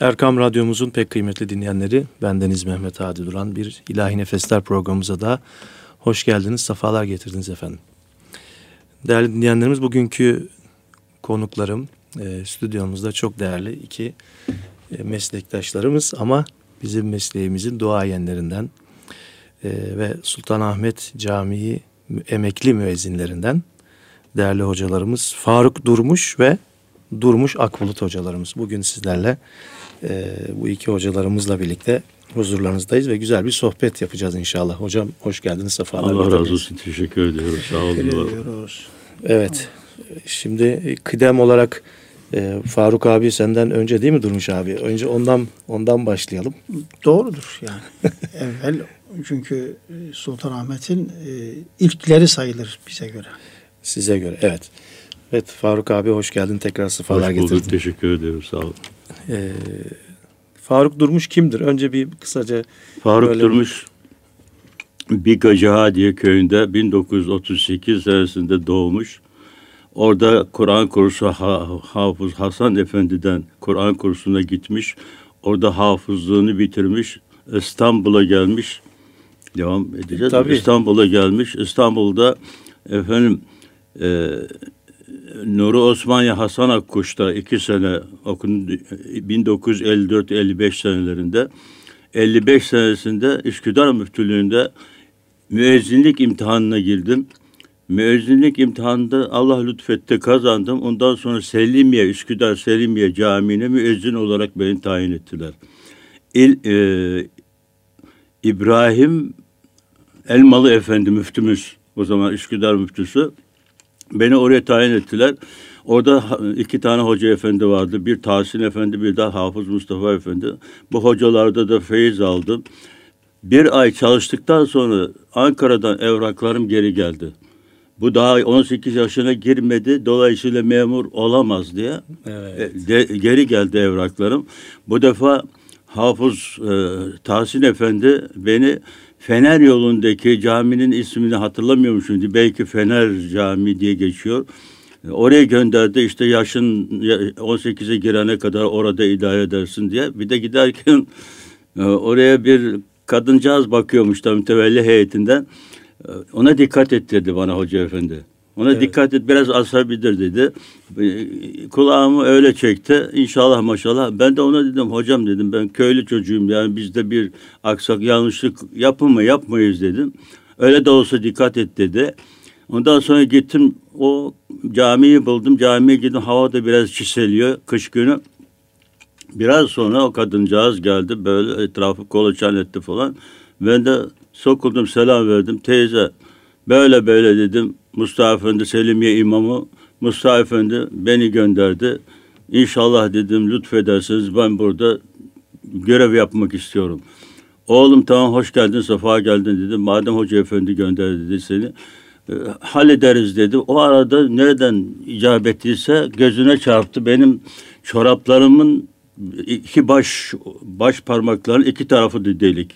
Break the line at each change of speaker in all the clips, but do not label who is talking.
Erkam Radyomuzun pek kıymetli dinleyenleri, bendeniz Mehmet Hadi Duran bir İlahi Nefesler programımıza da hoş geldiniz, sefalar getirdiniz efendim. Değerli dinleyenlerimiz, bugünkü konuklarım e, stüdyomuzda çok değerli iki e, meslektaşlarımız ama bizim mesleğimizin duayenlerinden e, ve Sultanahmet Camii emekli müezzinlerinden değerli hocalarımız Faruk Durmuş ve Durmuş Akbulut hocalarımız. Bugün sizlerle e, bu iki hocalarımızla birlikte huzurlarınızdayız ve güzel bir sohbet yapacağız inşallah. Hocam hoş geldiniz, sefalar
Allah razı olsun, teşekkür ediyorum. Sağ olun.
ediyoruz. Evet, şimdi kıdem olarak e, Faruk abi senden önce değil mi Durmuş abi? Önce ondan ondan başlayalım.
Doğrudur yani. Evvel çünkü Sultanahmet'in e, ilkleri sayılır bize göre.
Size göre evet. Evet Faruk abi hoş geldin tekrar sıfalar
hoş bulduk,
getirdin.
teşekkür ederim sağ olun.
Ee, Faruk Durmuş kimdir? Önce bir kısaca
Faruk Durmuş Bikacaha diye köyünde 1938 senesinde doğmuş. Orada Kur'an kursu ha, Hafız Hasan Efendi'den Kur'an kursuna gitmiş. Orada hafızlığını bitirmiş. İstanbul'a gelmiş. Devam edeceğiz.
Tabii.
İstanbul'a gelmiş. İstanbul'da efendim e, Nuri Osmaniye Hasan Akkuş'ta iki sene okundu. 1954-55 senelerinde. 55 senesinde Üsküdar Müftülüğü'nde müezzinlik imtihanına girdim. Müezzinlik imtihanında Allah lütfetti kazandım. Ondan sonra Selimiye, Üsküdar Selimiye Camii'ne müezzin olarak beni tayin ettiler. İl, e, İbrahim Elmalı Efendi müftümüz, o zaman Üsküdar müftüsü. Beni oraya tayin ettiler. Orada iki tane hoca efendi vardı. Bir Tahsin Efendi, bir de Hafız Mustafa Efendi. Bu hocalarda da feyiz aldım. Bir ay çalıştıktan sonra Ankara'dan evraklarım geri geldi. Bu daha 18 yaşına girmedi. Dolayısıyla memur olamaz diye.
Evet.
De, geri geldi evraklarım. Bu defa Hafız e, Tahsin Efendi beni Fener yolundaki caminin ismini hatırlamıyorum şimdi. Belki Fener Camii diye geçiyor. Oraya gönderdi işte yaşın 18'e girene kadar orada idare edersin diye. Bir de giderken e, oraya bir kadıncağız bakıyormuş da mütevelli heyetinden. E, Ona dikkat et dedi bana hoca efendi. Ona
Evet.
dikkat et biraz asabidir dedi. E, Kulağımı öyle çekti. İnşallah maşallah. Ben de ona dedim hocam dedim ben köylü çocuğum yani bizde bir aksak yanlışlık yapın mı yapmayız dedim. Öyle de olsa dikkat et dedi. Ondan sonra gittim o camiyi buldum. Camiye gittim hava da biraz çiseliyor kış günü. Biraz sonra o kadıncağız geldi böyle etrafı kolaçan etti falan. Ben de sokuldum selam verdim. Teyze böyle böyle dedim. Mustafa Efendi Selimiye imamı Mustafa Efendi beni gönderdi. İnşallah dedim lütfedersiniz ben burada görev yapmak istiyorum. Oğlum tamam hoş geldin sefa geldin dedim. Madem hoca efendi gönderdi dedi seni. e, hallederiz dedi. O arada nereden icap ettiyse gözüne çarptı. Benim çoraplarımın iki baş baş parmakların iki tarafı delik.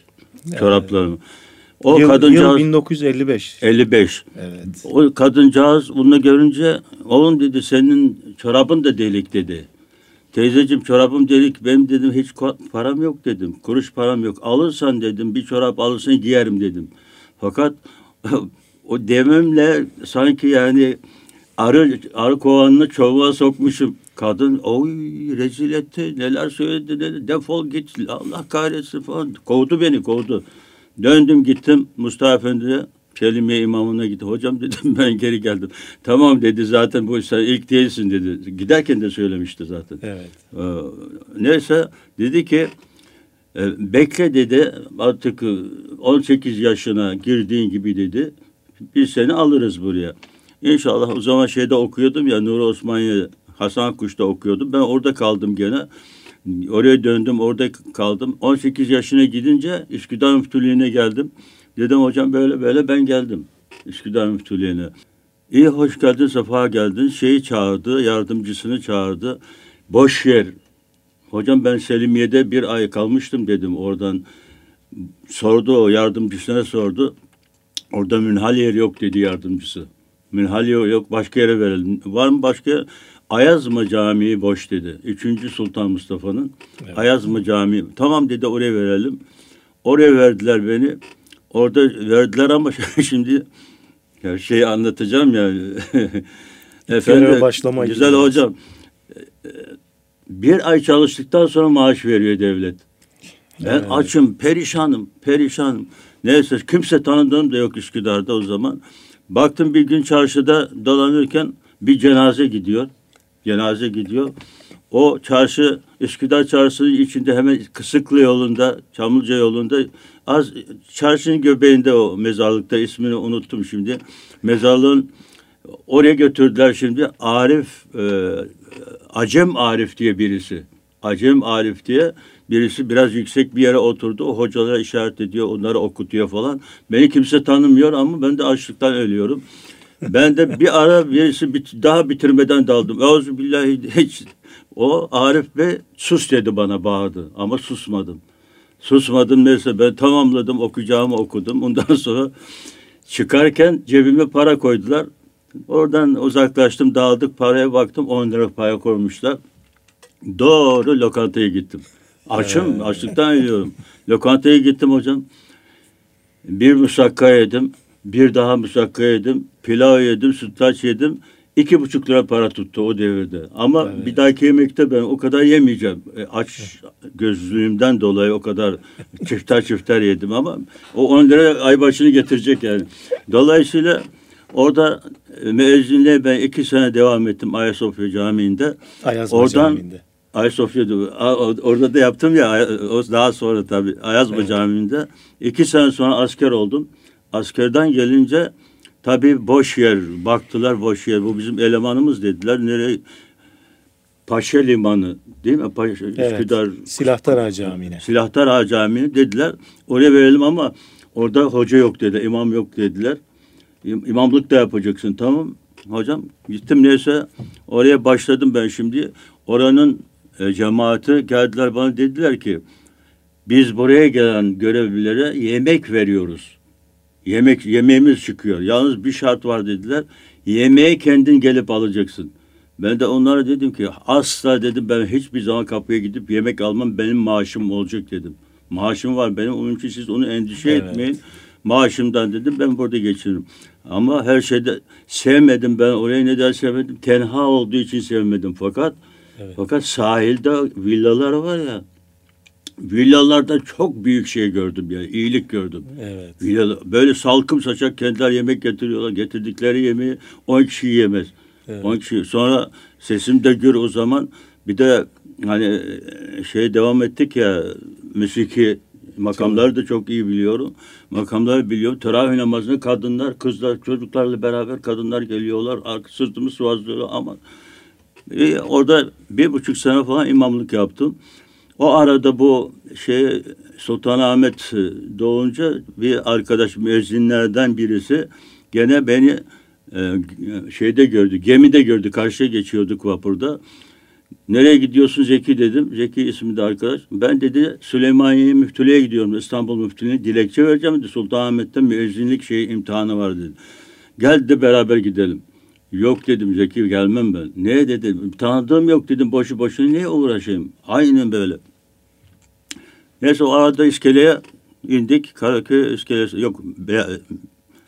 Çoraplarım. O
yıl,
kadıncağız
yıl 1955.
55.
Evet.
O kadıncağız bunu görünce oğlum dedi senin çorabın da delik dedi. Teyzeciğim çorabım delik benim dedim hiç param yok dedim. Kuruş param yok. Alırsan dedim bir çorap alırsan giyerim dedim. Fakat o dememle sanki yani arı, arı kovanını çubuğa sokmuşum. Kadın oy rezil etti neler söyledi dedi defol git Allah kahretsin falan kovdu beni kovdu. Döndüm gittim Mustafa Efendi'ye Selimiye imamına gitti. Hocam dedim ben geri geldim. Tamam dedi zaten bu sen ilk değilsin dedi. Giderken de söylemişti zaten.
Evet.
Ee, neyse dedi ki e, bekle dedi artık e, 18 yaşına girdiğin gibi dedi biz seni alırız buraya. İnşallah o zaman şeyde okuyordum ya Nuri Osmaniye Hasan Kuş'ta okuyordum. Ben orada kaldım gene. Oraya döndüm orada kaldım. 18 yaşına gidince Üsküdar Müftülüğü'ne geldim. Dedim hocam böyle böyle ben geldim Üsküdar Müftülüğü'ne. İyi hoş geldin, sefa geldin. Şeyi çağırdı, yardımcısını çağırdı. Boş yer. Hocam ben Selimiye'de bir ay kalmıştım dedim oradan. Sordu o yardımcısına sordu. Orada münhal yer yok dedi yardımcısı. Münhal yer yok başka yere verelim. Var mı başka? Ayazma Camii boş dedi. Üçüncü Sultan Mustafa'nın evet. Ayazma Camii. Tamam dedi oraya verelim. Oraya verdiler beni. Orada verdiler ama şimdi her şeyi anlatacağım ya.
Efendim başlama
güzel gibi. hocam. Bir ay çalıştıktan sonra maaş veriyor devlet. Ben evet. açım, perişanım, perişanım. Neyse kimse tanıdığım da yok Üsküdar'da o zaman. Baktım bir gün çarşıda dolanırken bir cenaze gidiyor. Cenaze gidiyor. O çarşı Üsküdar Çarşısı içinde hemen Kısıklı yolunda, Çamlıca yolunda az çarşının göbeğinde o mezarlıkta ismini unuttum şimdi. Mezarlığın oraya götürdüler şimdi Arif e, Acem Arif diye birisi. Acem Arif diye birisi biraz yüksek bir yere oturdu. O hocalara işaret ediyor, onları okutuyor falan. Beni kimse tanımıyor ama ben de açlıktan ölüyorum. Ben de bir ara birisi bit daha bitirmeden daldım. Euzubillahi hiç o Arif Bey sus dedi bana bağırdı ama susmadım. Susmadım neyse ben tamamladım okuyacağımı okudum. Ondan sonra çıkarken cebime para koydular. Oradan uzaklaştım dağıldık paraya baktım 10 lira para koymuşlar. Doğru lokantaya gittim. Açım, açlıktan ölüyorum. Lokantaya gittim hocam. Bir musakka yedim. Bir daha musakka yedim. Pilav yedim, sütlaç yedim. İki buçuk lira para tuttu o devirde. Ama evet. bir dahaki yemekte ben o kadar yemeyeceğim. E, aç gözlüğümden dolayı o kadar çifter çifter yedim ama o on lira ay başını getirecek yani. Dolayısıyla orada e, müezzinliğe ben iki sene devam ettim Ayasofya Camii'nde.
Ayazma Oradan, Camii'nde.
Ayasofya'da orada da yaptım ya o daha sonra tabii Ayazma evet. Camii'nde. iki sene sonra asker oldum. Askerden gelince Tabii boş yer. Baktılar boş yer. Bu bizim elemanımız dediler. Nereye? Paşa Limanı değil mi? Paşa,
evet. Üsküdar. Silahtar Ağa Camii'ne.
Silahtar Ağa Camii'ne dediler. Oraya verelim ama orada hoca yok dedi. imam yok dediler. İmamlık da yapacaksın tamam. Hocam gittim neyse oraya başladım ben şimdi. Oranın e, cemaati geldiler bana dediler ki biz buraya gelen görevlilere yemek veriyoruz. Yemek yemeğimiz çıkıyor. Yalnız bir şart var dediler. Yemeği kendin gelip alacaksın. Ben de onlara dedim ki asla dedim ben hiçbir zaman kapıya gidip yemek almam benim maaşım olacak dedim. Maaşım var benim onun için siz onu endişe evet. etmeyin. Maaşımdan dedim ben burada geçiririm. Ama her şeyde sevmedim ben orayı neden sevmedim? Tenha olduğu için sevmedim fakat evet. fakat sahilde villalar var ya villalarda çok büyük şey gördüm yani iyilik gördüm. Evet. Villa, böyle salkım saçak kendiler yemek getiriyorlar. Getirdikleri yemeği on kişi yemez. Evet. 10 kişi. Sonra sesim de gür o zaman bir de hani şey devam ettik ya müziki makamları da çok iyi biliyorum. Makamları biliyorum. Teravih namazını kadınlar, kızlar, çocuklarla beraber kadınlar geliyorlar. Sırtımı sıvazlıyorlar ama e, orada bir buçuk sene falan imamlık yaptım. O arada bu şey Sultanahmet doğunca bir arkadaş müezzinlerden birisi gene beni e, şeyde gördü, gemide gördü. Karşıya geçiyorduk vapurda. Nereye gidiyorsun Zeki dedim. Zeki ismi de arkadaş. Ben dedi Süleymaniye Müftülüğe gidiyorum. İstanbul Müftülüğü'ne dilekçe vereceğim dedi. Sultanahmet'te müezzinlik şey imtihanı var dedi. Gel de beraber gidelim. Yok dedim Zeki gelmem ben. Ne dedim? Tanıdığım yok dedim boşu boşuna niye uğraşayım? Aynen böyle. Neyse o arada iskeleye indik. Karaköy iskelesi yok. Be,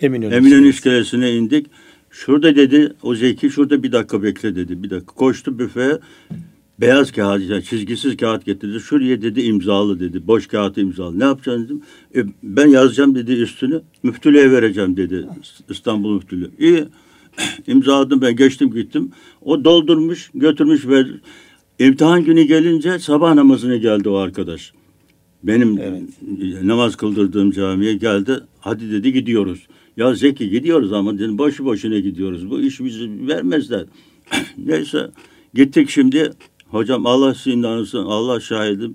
Eminönü, Eminönü iskelesine indik. Şurada dedi o Zeki şurada bir dakika bekle dedi. Bir dakika koştu büfeye. Beyaz kağıt, yani çizgisiz kağıt getirdi. Şuraya dedi imzalı dedi. Boş kağıt imzalı. Ne yapacaksın dedim. E, ben yazacağım dedi üstünü. Müftülüğe vereceğim dedi. İstanbul Müftülüğü. İyi. imzaladım ben geçtim gittim. O doldurmuş götürmüş ve imtihan günü gelince sabah namazına geldi o arkadaş. Benim evet. namaz kıldırdığım camiye geldi. Hadi dedi gidiyoruz. Ya Zeki gidiyoruz ama dedim boşu boşuna gidiyoruz. Bu iş bizi vermezler. Neyse gittik şimdi. Hocam Allah sizin anısın. Allah şahidim.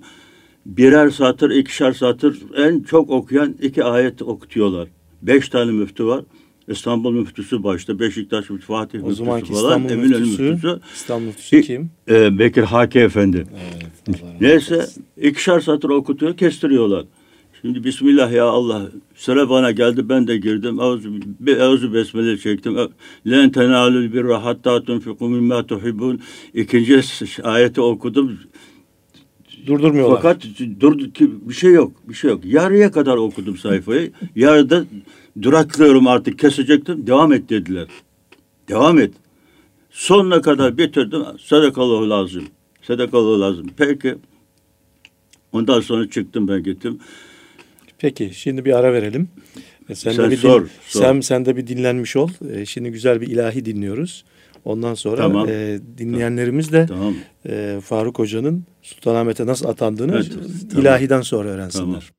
Birer satır, ikişer satır en çok okuyan iki ayet okutuyorlar. Beş tane müftü var. İstanbul müftüsü başta, Beşiktaş müftüsü, Fatih o müftüsü falan, Eminönü müftüsü.
İstanbul müftüsü kim?
E, Bekir Haki Efendi. Evet, Neyse ikişer satır okutuyor, kestiriyorlar. Şimdi Bismillah ya Allah. Sıra bana geldi ben de girdim. Ağzı, ağzı besmele çektim. Len tenalul birra hatta tunfiku mimma tuhibbun. İkinci ayeti okudum.
Durdurmuyorlar.
Fakat dur bir şey yok. Bir şey yok. Yarıya kadar okudum sayfayı. Yarıda duraklıyorum artık kesecektim. Devam et dediler. Devam et. Sonuna kadar bitirdim. Sadakallahu lazım. Sadakallahu lazım. Peki. Ondan sonra çıktım ben gittim.
Peki şimdi bir ara verelim. Sen,
Sen
de bir
sor,
din-
sor.
Sen, sen de bir dinlenmiş ol. E, şimdi güzel bir ilahi dinliyoruz. Ondan sonra
Tamam.
e, dinleyenlerimiz de
Tamam.
e, Faruk Hoca'nın Sultanahmet'e nasıl atandığını
Evet, tamam.
ilahiden sonra öğrensinler.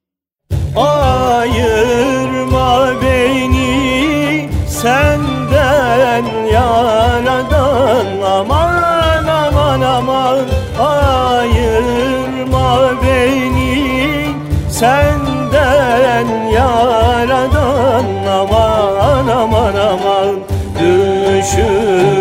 Ayırma beni senden yaradan. Aman aman aman. Ayırma beni senden yaradan. Aman aman aman. Düşüp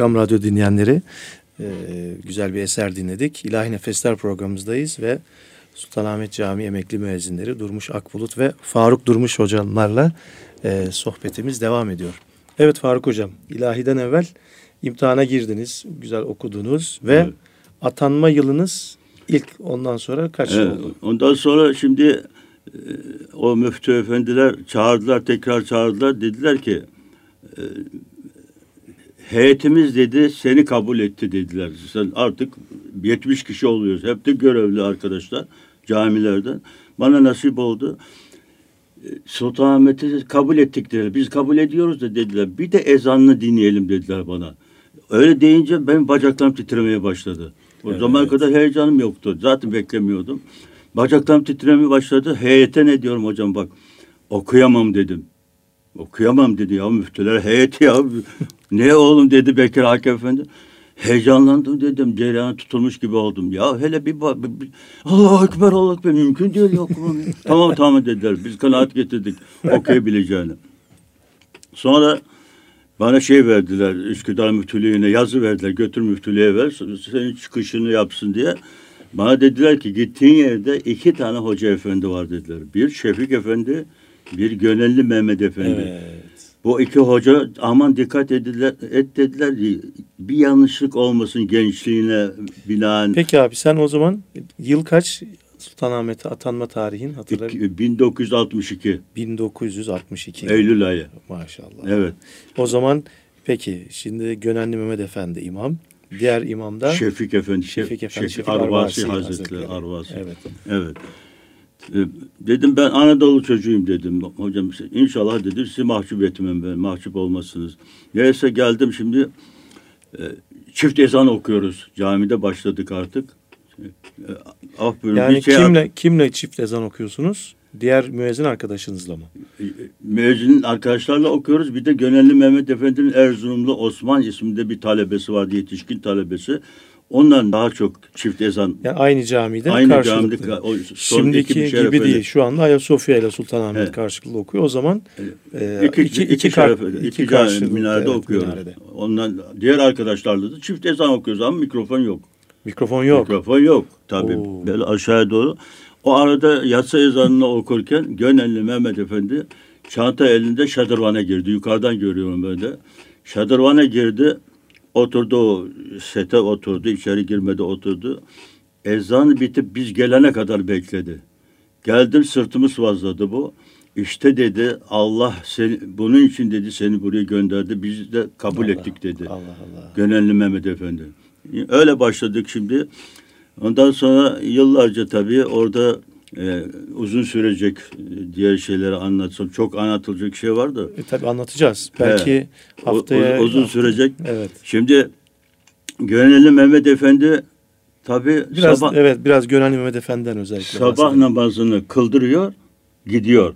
Erkam Radyo dinleyenleri e, güzel bir eser dinledik. İlahi Nefesler programımızdayız ve Sultanahmet Camii emekli müezzinleri Durmuş Akbulut ve Faruk Durmuş hocamlarla e, sohbetimiz devam ediyor. Evet Faruk hocam ilahiden evvel imtihana girdiniz, güzel okudunuz ve
Evet.
atanma yılınız ilk ondan sonra kaç
Evet,
oldu?
ondan sonra şimdi e, o müftü efendiler çağırdılar tekrar çağırdılar dediler ki heyetimiz dedi seni kabul etti dediler. Sen artık 70 kişi oluyoruz. Hep de görevli arkadaşlar camilerden. Bana nasip oldu. Sultanahmet'i kabul ettik dediler. Biz kabul ediyoruz da dediler. Bir de ezanını dinleyelim dediler bana. Öyle deyince benim bacaklarım titremeye başladı. O
Evet.
zamana kadar heyecanım yoktu. Zaten beklemiyordum. Bacaklarım titremeye başladı. Heyete ne diyorum hocam bak. Okuyamam dedim. Okuyamam dedi ya müftüler heyeti ya. Ne oğlum dedi Bekir Hakem Efendi. Heyecanlandım dedim. Cereyana tutulmuş gibi oldum. Ya hele bir bak. Allahu Ekber Allahu Ekber. Mümkün değil ya tamam tamam dediler. Biz kanaat getirdik okuyabileceğini. Sonra bana şey verdiler. Üsküdar müftülüğüne yazı verdiler. Götür müftülüğe ver. Senin çıkışını yapsın diye. Bana dediler ki gittiğin yerde iki tane hoca efendi var dediler. Bir Şefik Efendi, bir Gönelli Mehmet Efendi.
Evet.
Bu iki hoca aman dikkat ediler, et dediler. Bir yanlışlık olmasın gençliğine binaen.
Peki abi sen o zaman yıl kaç Sultanahmet'e atanma tarihin hatırlar mısın?
İki- 1962
1962.
Eylül ayı.
Maşallah.
Evet.
O zaman peki şimdi Gönenli Mehmet Efendi imam. Diğer imam da
Şefik Efendi,
Şefik Efendi, Şefik
Arvasi,
Arvasi
Hazretleri,
Hazretleri.
Arvasi.
Evet.
Evet. Ee, Dedim ben Anadolu çocuğuyum dedim. Hocam inşallah dedim sizi mahcup etmem ben. Mahcup olmazsınız. Neyse geldim şimdi e, çift ezan okuyoruz. Camide başladık artık. E, Af buyurun,
Yani
şey-
kimle kimle çift ezan okuyorsunuz? Diğer müezzin arkadaşınızla mı?
E, Müezzinin arkadaşlarla okuyoruz. Bir de Gönelli Mehmet Efendi'nin Erzurumlu Osman isminde bir talebesi vardı. Yetişkin talebesi. Ondan daha çok çift ezan.
Yani aynı camide
Aynı
karşılıklı.
camide o
Şimdiki
bir
gibi
şeref
değil.
öyle.
Şu anda Ayasofya ile Sultanahmet
Evet.
karşılıklı okuyor. O zaman e,
İki,
iki,
iki,
iki,
şeref öyle.
iki
iki
karşılıklı,
minarede
evet,
okuyoruz.
minarede.
Ondan diğer arkadaşlarla da çift ezan okuyoruz ama mikrofon yok.
Mikrofon yok.
Mikrofon yok tabii.
Oo.
Böyle aşağıya doğru. O arada yatsı ezanını okurken Gönelli Mehmet Efendi çanta elinde şadırvana girdi. Yukarıdan görüyorum böyle. Şadırvana girdi. Oturdu o sete oturdu. içeri girmedi oturdu. Ezan bitip biz gelene kadar bekledi. Geldim sırtımı sıvazladı bu. İşte dedi Allah seni, bunun için dedi seni buraya gönderdi. Biz de kabul
Allah,
ettik dedi.
Allah Allah.
Gönelli Mehmet Efendi. Öyle başladık şimdi. Ondan sonra yıllarca tabii orada e, uzun sürecek e, diğer şeyleri anlatsam çok anlatılacak şey var da
E, tabii anlatacağız. Belki
o-
haftaya
o- uzun sürecek.
Evet.
Şimdi Gönelli Mehmet Efendi tabii
Biraz
sabah
evet biraz Gönenli Mehmet Efendi'den özellikle
sabah
bahsedelim.
namazını kıldırıyor, gidiyor.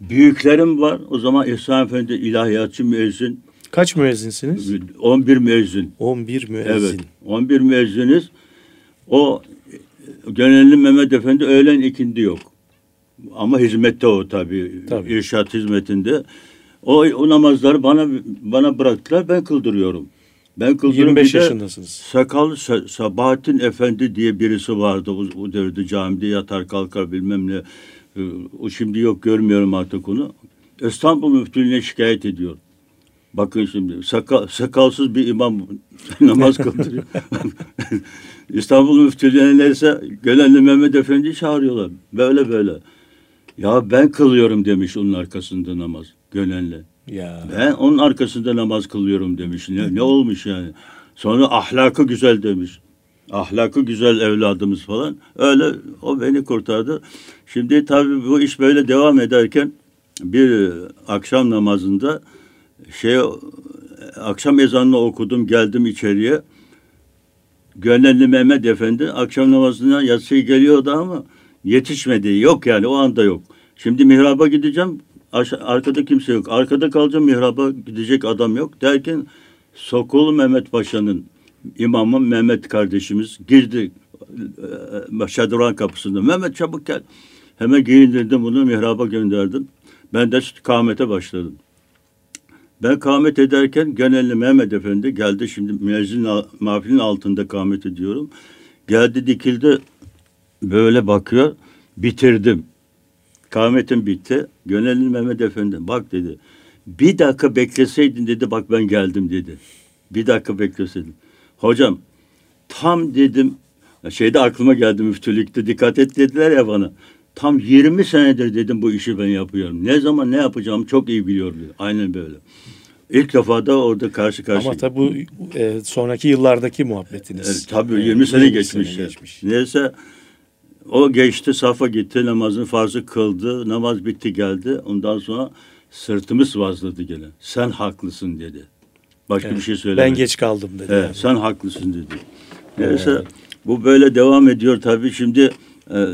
Büyüklerim var. O zaman İhsan Efendi ilahiyatçı müezzin,
Kaç müezzinsiniz?
11 müezzin.
11 müezzin.
Evet. 11 müezziniz. O Gönelli Mehmet Efendi öğlen ikindi yok. Ama hizmette o tabii.
Tabii.
İrşat hizmetinde. O, o namazları bana bana bıraktılar. Ben kıldırıyorum. Ben kıldırıyorum.
25
Bir de
yaşındasınız.
Sakal Sa- Sabahattin Efendi diye birisi vardı. O, o devirde camide yatar kalkar bilmem ne. Ee, O şimdi yok görmüyorum artık onu. İstanbul Müftülüğü'ne şikayet ediyor. Bakın şimdi sakal, sakalsız bir imam namaz kıldırıyor. İstanbul Müftülüğü'ne neyse Gönenli Mehmet Efendi'yi çağırıyorlar. Böyle böyle. Ya ben kılıyorum demiş onun arkasında namaz. Gönenli.
Ya.
Ben onun arkasında namaz kılıyorum demiş. Ne, ne olmuş yani? Sonra ahlakı güzel demiş. Ahlakı güzel evladımız falan. Öyle o beni kurtardı. Şimdi tabii bu iş böyle devam ederken bir akşam namazında şey akşam ezanını okudum geldim içeriye. Gönenli Mehmet Efendi akşam namazına yatsıyı geliyordu ama yetişmedi. Yok yani o anda yok. Şimdi mihraba gideceğim. aşa- arkada kimse yok. Arkada kalacağım mihraba gidecek adam yok. Derken Sokolu Mehmet Paşa'nın imamı Mehmet kardeşimiz girdi e, Şadırvan kapısında. Mehmet çabuk gel. Hemen giyindirdim bunu mihraba gönderdim. Ben de kâhmete başladım. Ben kâhmet ederken Gönelli Mehmet Efendi geldi. Şimdi müezzin mahfilin altında kâhmet ediyorum. Geldi dikildi. Böyle bakıyor. Bitirdim. Kâhmetim bitti. Gönelli Mehmet Efendi bak dedi. Bir dakika bekleseydin dedi bak ben geldim dedi. Bir dakika bekleseydin. Hocam tam dedim şeyde aklıma geldi müftülükte dikkat et dediler ya bana. Tam 20 senedir dedim bu işi ben yapıyorum. Ne zaman ne yapacağımı çok iyi biliyorum dedi. Aynen böyle. İlk defa da orada karşı karşıya.
Ama tabii bu e, sonraki yıllardaki muhabbetiniz.
Evet, tabii
Evet,
20 sene
20
geçmiş.
sene geçmiş.
Neyse O geçti safa gitti namazın farzı kıldı. Namaz bitti geldi. Ondan sonra sırtımı sıvazladı gene. Sen haklısın dedi. Başka
Evet.
bir şey söylemedi.
Ben geç kaldım dedi.
Evet,
yani.
sen haklısın dedi. Neyse bu böyle devam ediyor tabii. Şimdi e,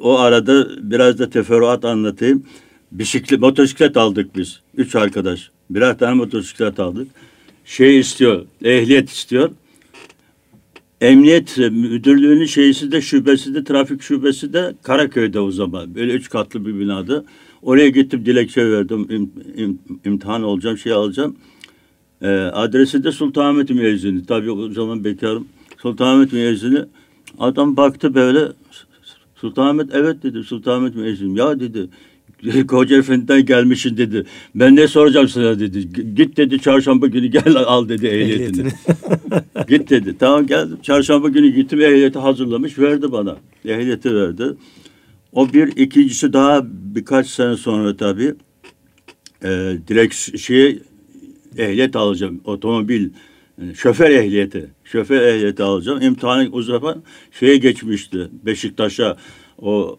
o arada biraz da teferruat anlatayım. Bisiklet, motosiklet aldık biz. Üç arkadaş. Birer tane motosiklet aldık. Şey istiyor, ehliyet istiyor. Emniyet müdürlüğünün şeysi de şubesi de trafik şubesi de Karaköy'de o zaman. Böyle üç katlı bir binada. Oraya gittim dilekçe verdim. İm, im- imtihan olacağım, şey alacağım. Ee, adresi de Sultanahmet Müezzini. Tabii o zaman bekarım. Sultanahmet Müezzini. Adam baktı böyle. Sultanahmet evet dedi. Sultanahmet Müezzini. Ya dedi. Koca Efendi'den gelmişsin dedi. Ben ne soracağım sana dedi. Git dedi çarşamba günü gel al dedi ehliyetini. Git dedi. Tamam geldim. Çarşamba günü gittim ehliyeti hazırlamış verdi bana. Ehliyeti verdi. O bir ikincisi daha birkaç sene sonra tabii e, direkt şey ehliyet alacağım. Otomobil şoför ehliyeti. Şoför ehliyeti alacağım. İmtihanı o zaman şeye geçmişti. Beşiktaş'a o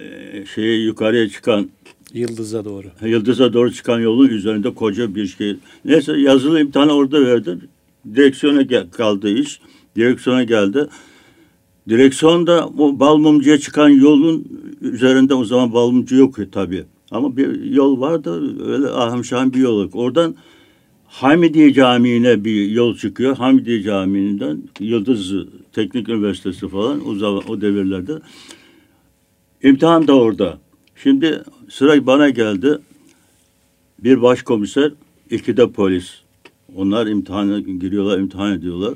e, şeye yukarıya çıkan
Yıldız'a doğru.
Yıldız'a doğru çıkan yolun üzerinde koca bir şey. Neyse yazılı imtihanı orada verdim. Direksiyona gel- kaldı iş. Direksiyona geldi. Direksiyonda o Balmumcu'ya çıkan yolun üzerinde o zaman Balmumcu yok tabii. Ama bir yol vardı öyle ahım şahım bir yol yok. Oradan Hamidiye Camii'ne bir yol çıkıyor. Hamidiye Camii'nden Yıldız Teknik Üniversitesi falan o, zaman, o devirlerde. İmtihan da orada. Şimdi sıra bana geldi. Bir başkomiser, iki de polis. Onlar imtihana giriyorlar, imtihan ediyorlar.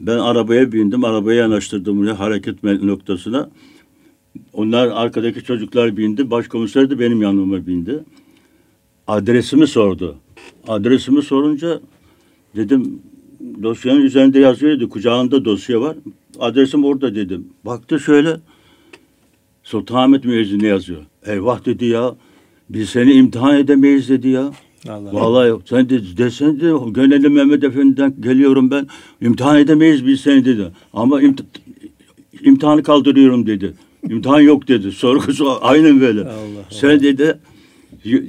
Ben arabaya bindim, arabaya yanaştırdım buraya hareket noktasına. Onlar arkadaki çocuklar bindi, başkomiser de benim yanıma bindi. Adresimi sordu. Adresimi sorunca dedim dosyanın üzerinde yazıyordu, kucağında dosya var. Adresim orada dedim. Baktı şöyle, Sultanahmet müezzini yazıyor. Eyvah dedi ya. Biz seni imtihan edemeyiz dedi ya.
Allah.
Vallahi yok. Sen de desen de Gönelli Mehmet Efendi'den geliyorum ben. İmtihan edemeyiz biz seni dedi. Ama imt- imtihanı kaldırıyorum dedi. İmtihan yok dedi. Sorgusu aynen böyle.
Allah
Sen dedi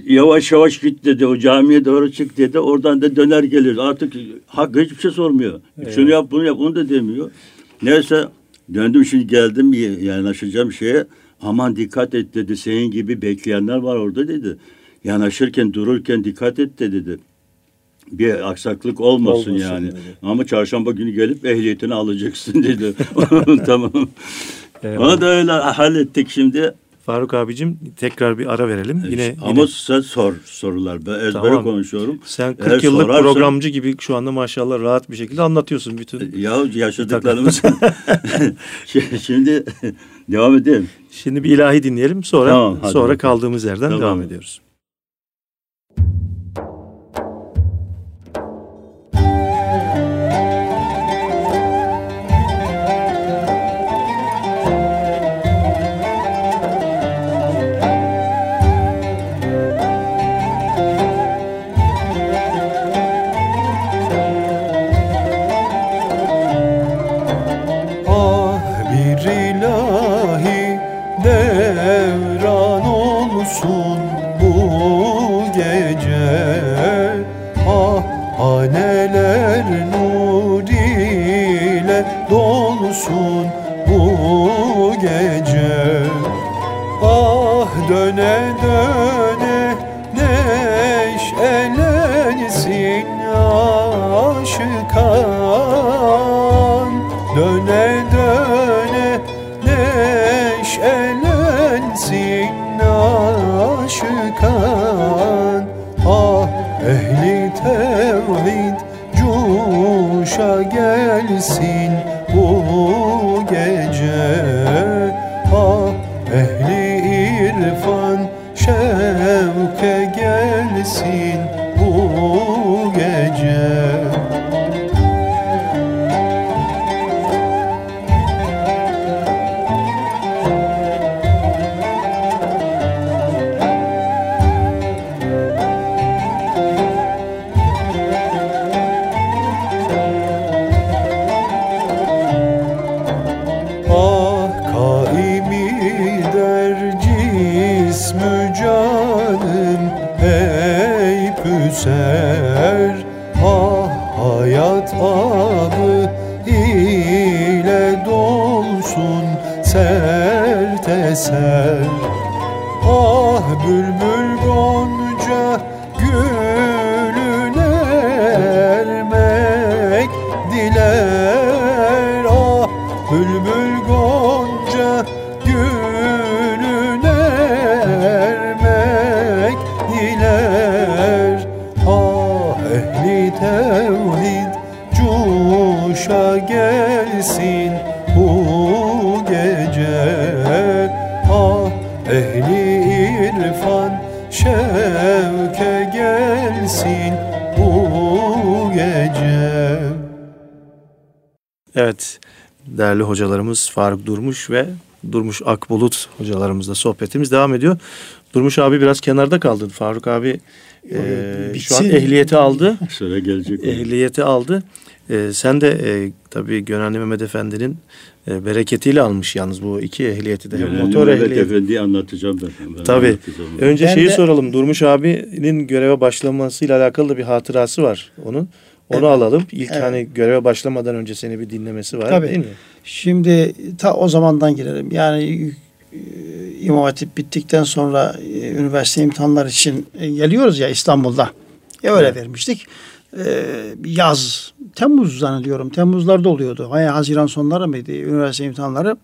yavaş yavaş git dedi. O camiye doğru çık dedi. Oradan da döner gelir. Artık hak hiçbir şey sormuyor. Şunu yap bunu yap onu da demiyor. Neyse döndüm şimdi geldim yanaşacağım şeye. Aman dikkat et dedi. Senin gibi bekleyenler var orada dedi. Yanaşırken dururken dikkat et de dedi. Bir aksaklık olmasın,
Olmasın
yani.
dedi.
Ama çarşamba günü gelip ehliyetini alacaksın dedi. tamam.
Eyvallah.
Onu da öyle hallettik şimdi.
Faruk abicim tekrar bir ara verelim. Yine,
Ama
yine
sen sor sorular. Ben ezbere
Tamam.
konuşuyorum.
sen 40
Eğer
yıllık
sorarsan-
programcı gibi şu anda maşallah rahat bir şekilde anlatıyorsun bütün.
Ya yaşadıklarımız. Şimdi devam edeyim.
Şimdi bir ilahi dinleyelim sonra
Tamam,
sonra kaldığımız yerden
Tamam.
devam ediyoruz.
Hocalarımız Faruk Durmuş ve Durmuş Akbulut hocalarımızla sohbetimiz devam ediyor. Durmuş abi biraz kenarda kaldı. Faruk abi e, şu an ehliyeti aldı.
Sıra gelecek.
Ehliyeti aldı. E, sen de e, tabii Gönenli Mehmet Efendi'nin e, bereketiyle almış yalnız bu iki ehliyeti de.
Yani
motor
Mehmet
ehliyeti.
Efendi'yi anlatacağım ben. ben
Tabii.
anlatacağım.
Önce
Ben
şeyi
de-
soralım. Durmuş abinin göreve başlamasıyla alakalı da bir hatırası var onun. Onu
Evet.
alalım. İlk
Evet.
hani göreve başlamadan önce seni bir dinlemesi var
Tabii.
değil mi?
Şimdi ta o zamandan girelim. Yani e, İmam Hatip bittikten sonra e, üniversite imtihanları için e, geliyoruz ya İstanbul'da. E, öyle
Evet.
vermiştik. E, yaz, Temmuz zannediyorum. Temmuzlarda oluyordu. Hay Haziran sonları mıydı üniversite imtihanları?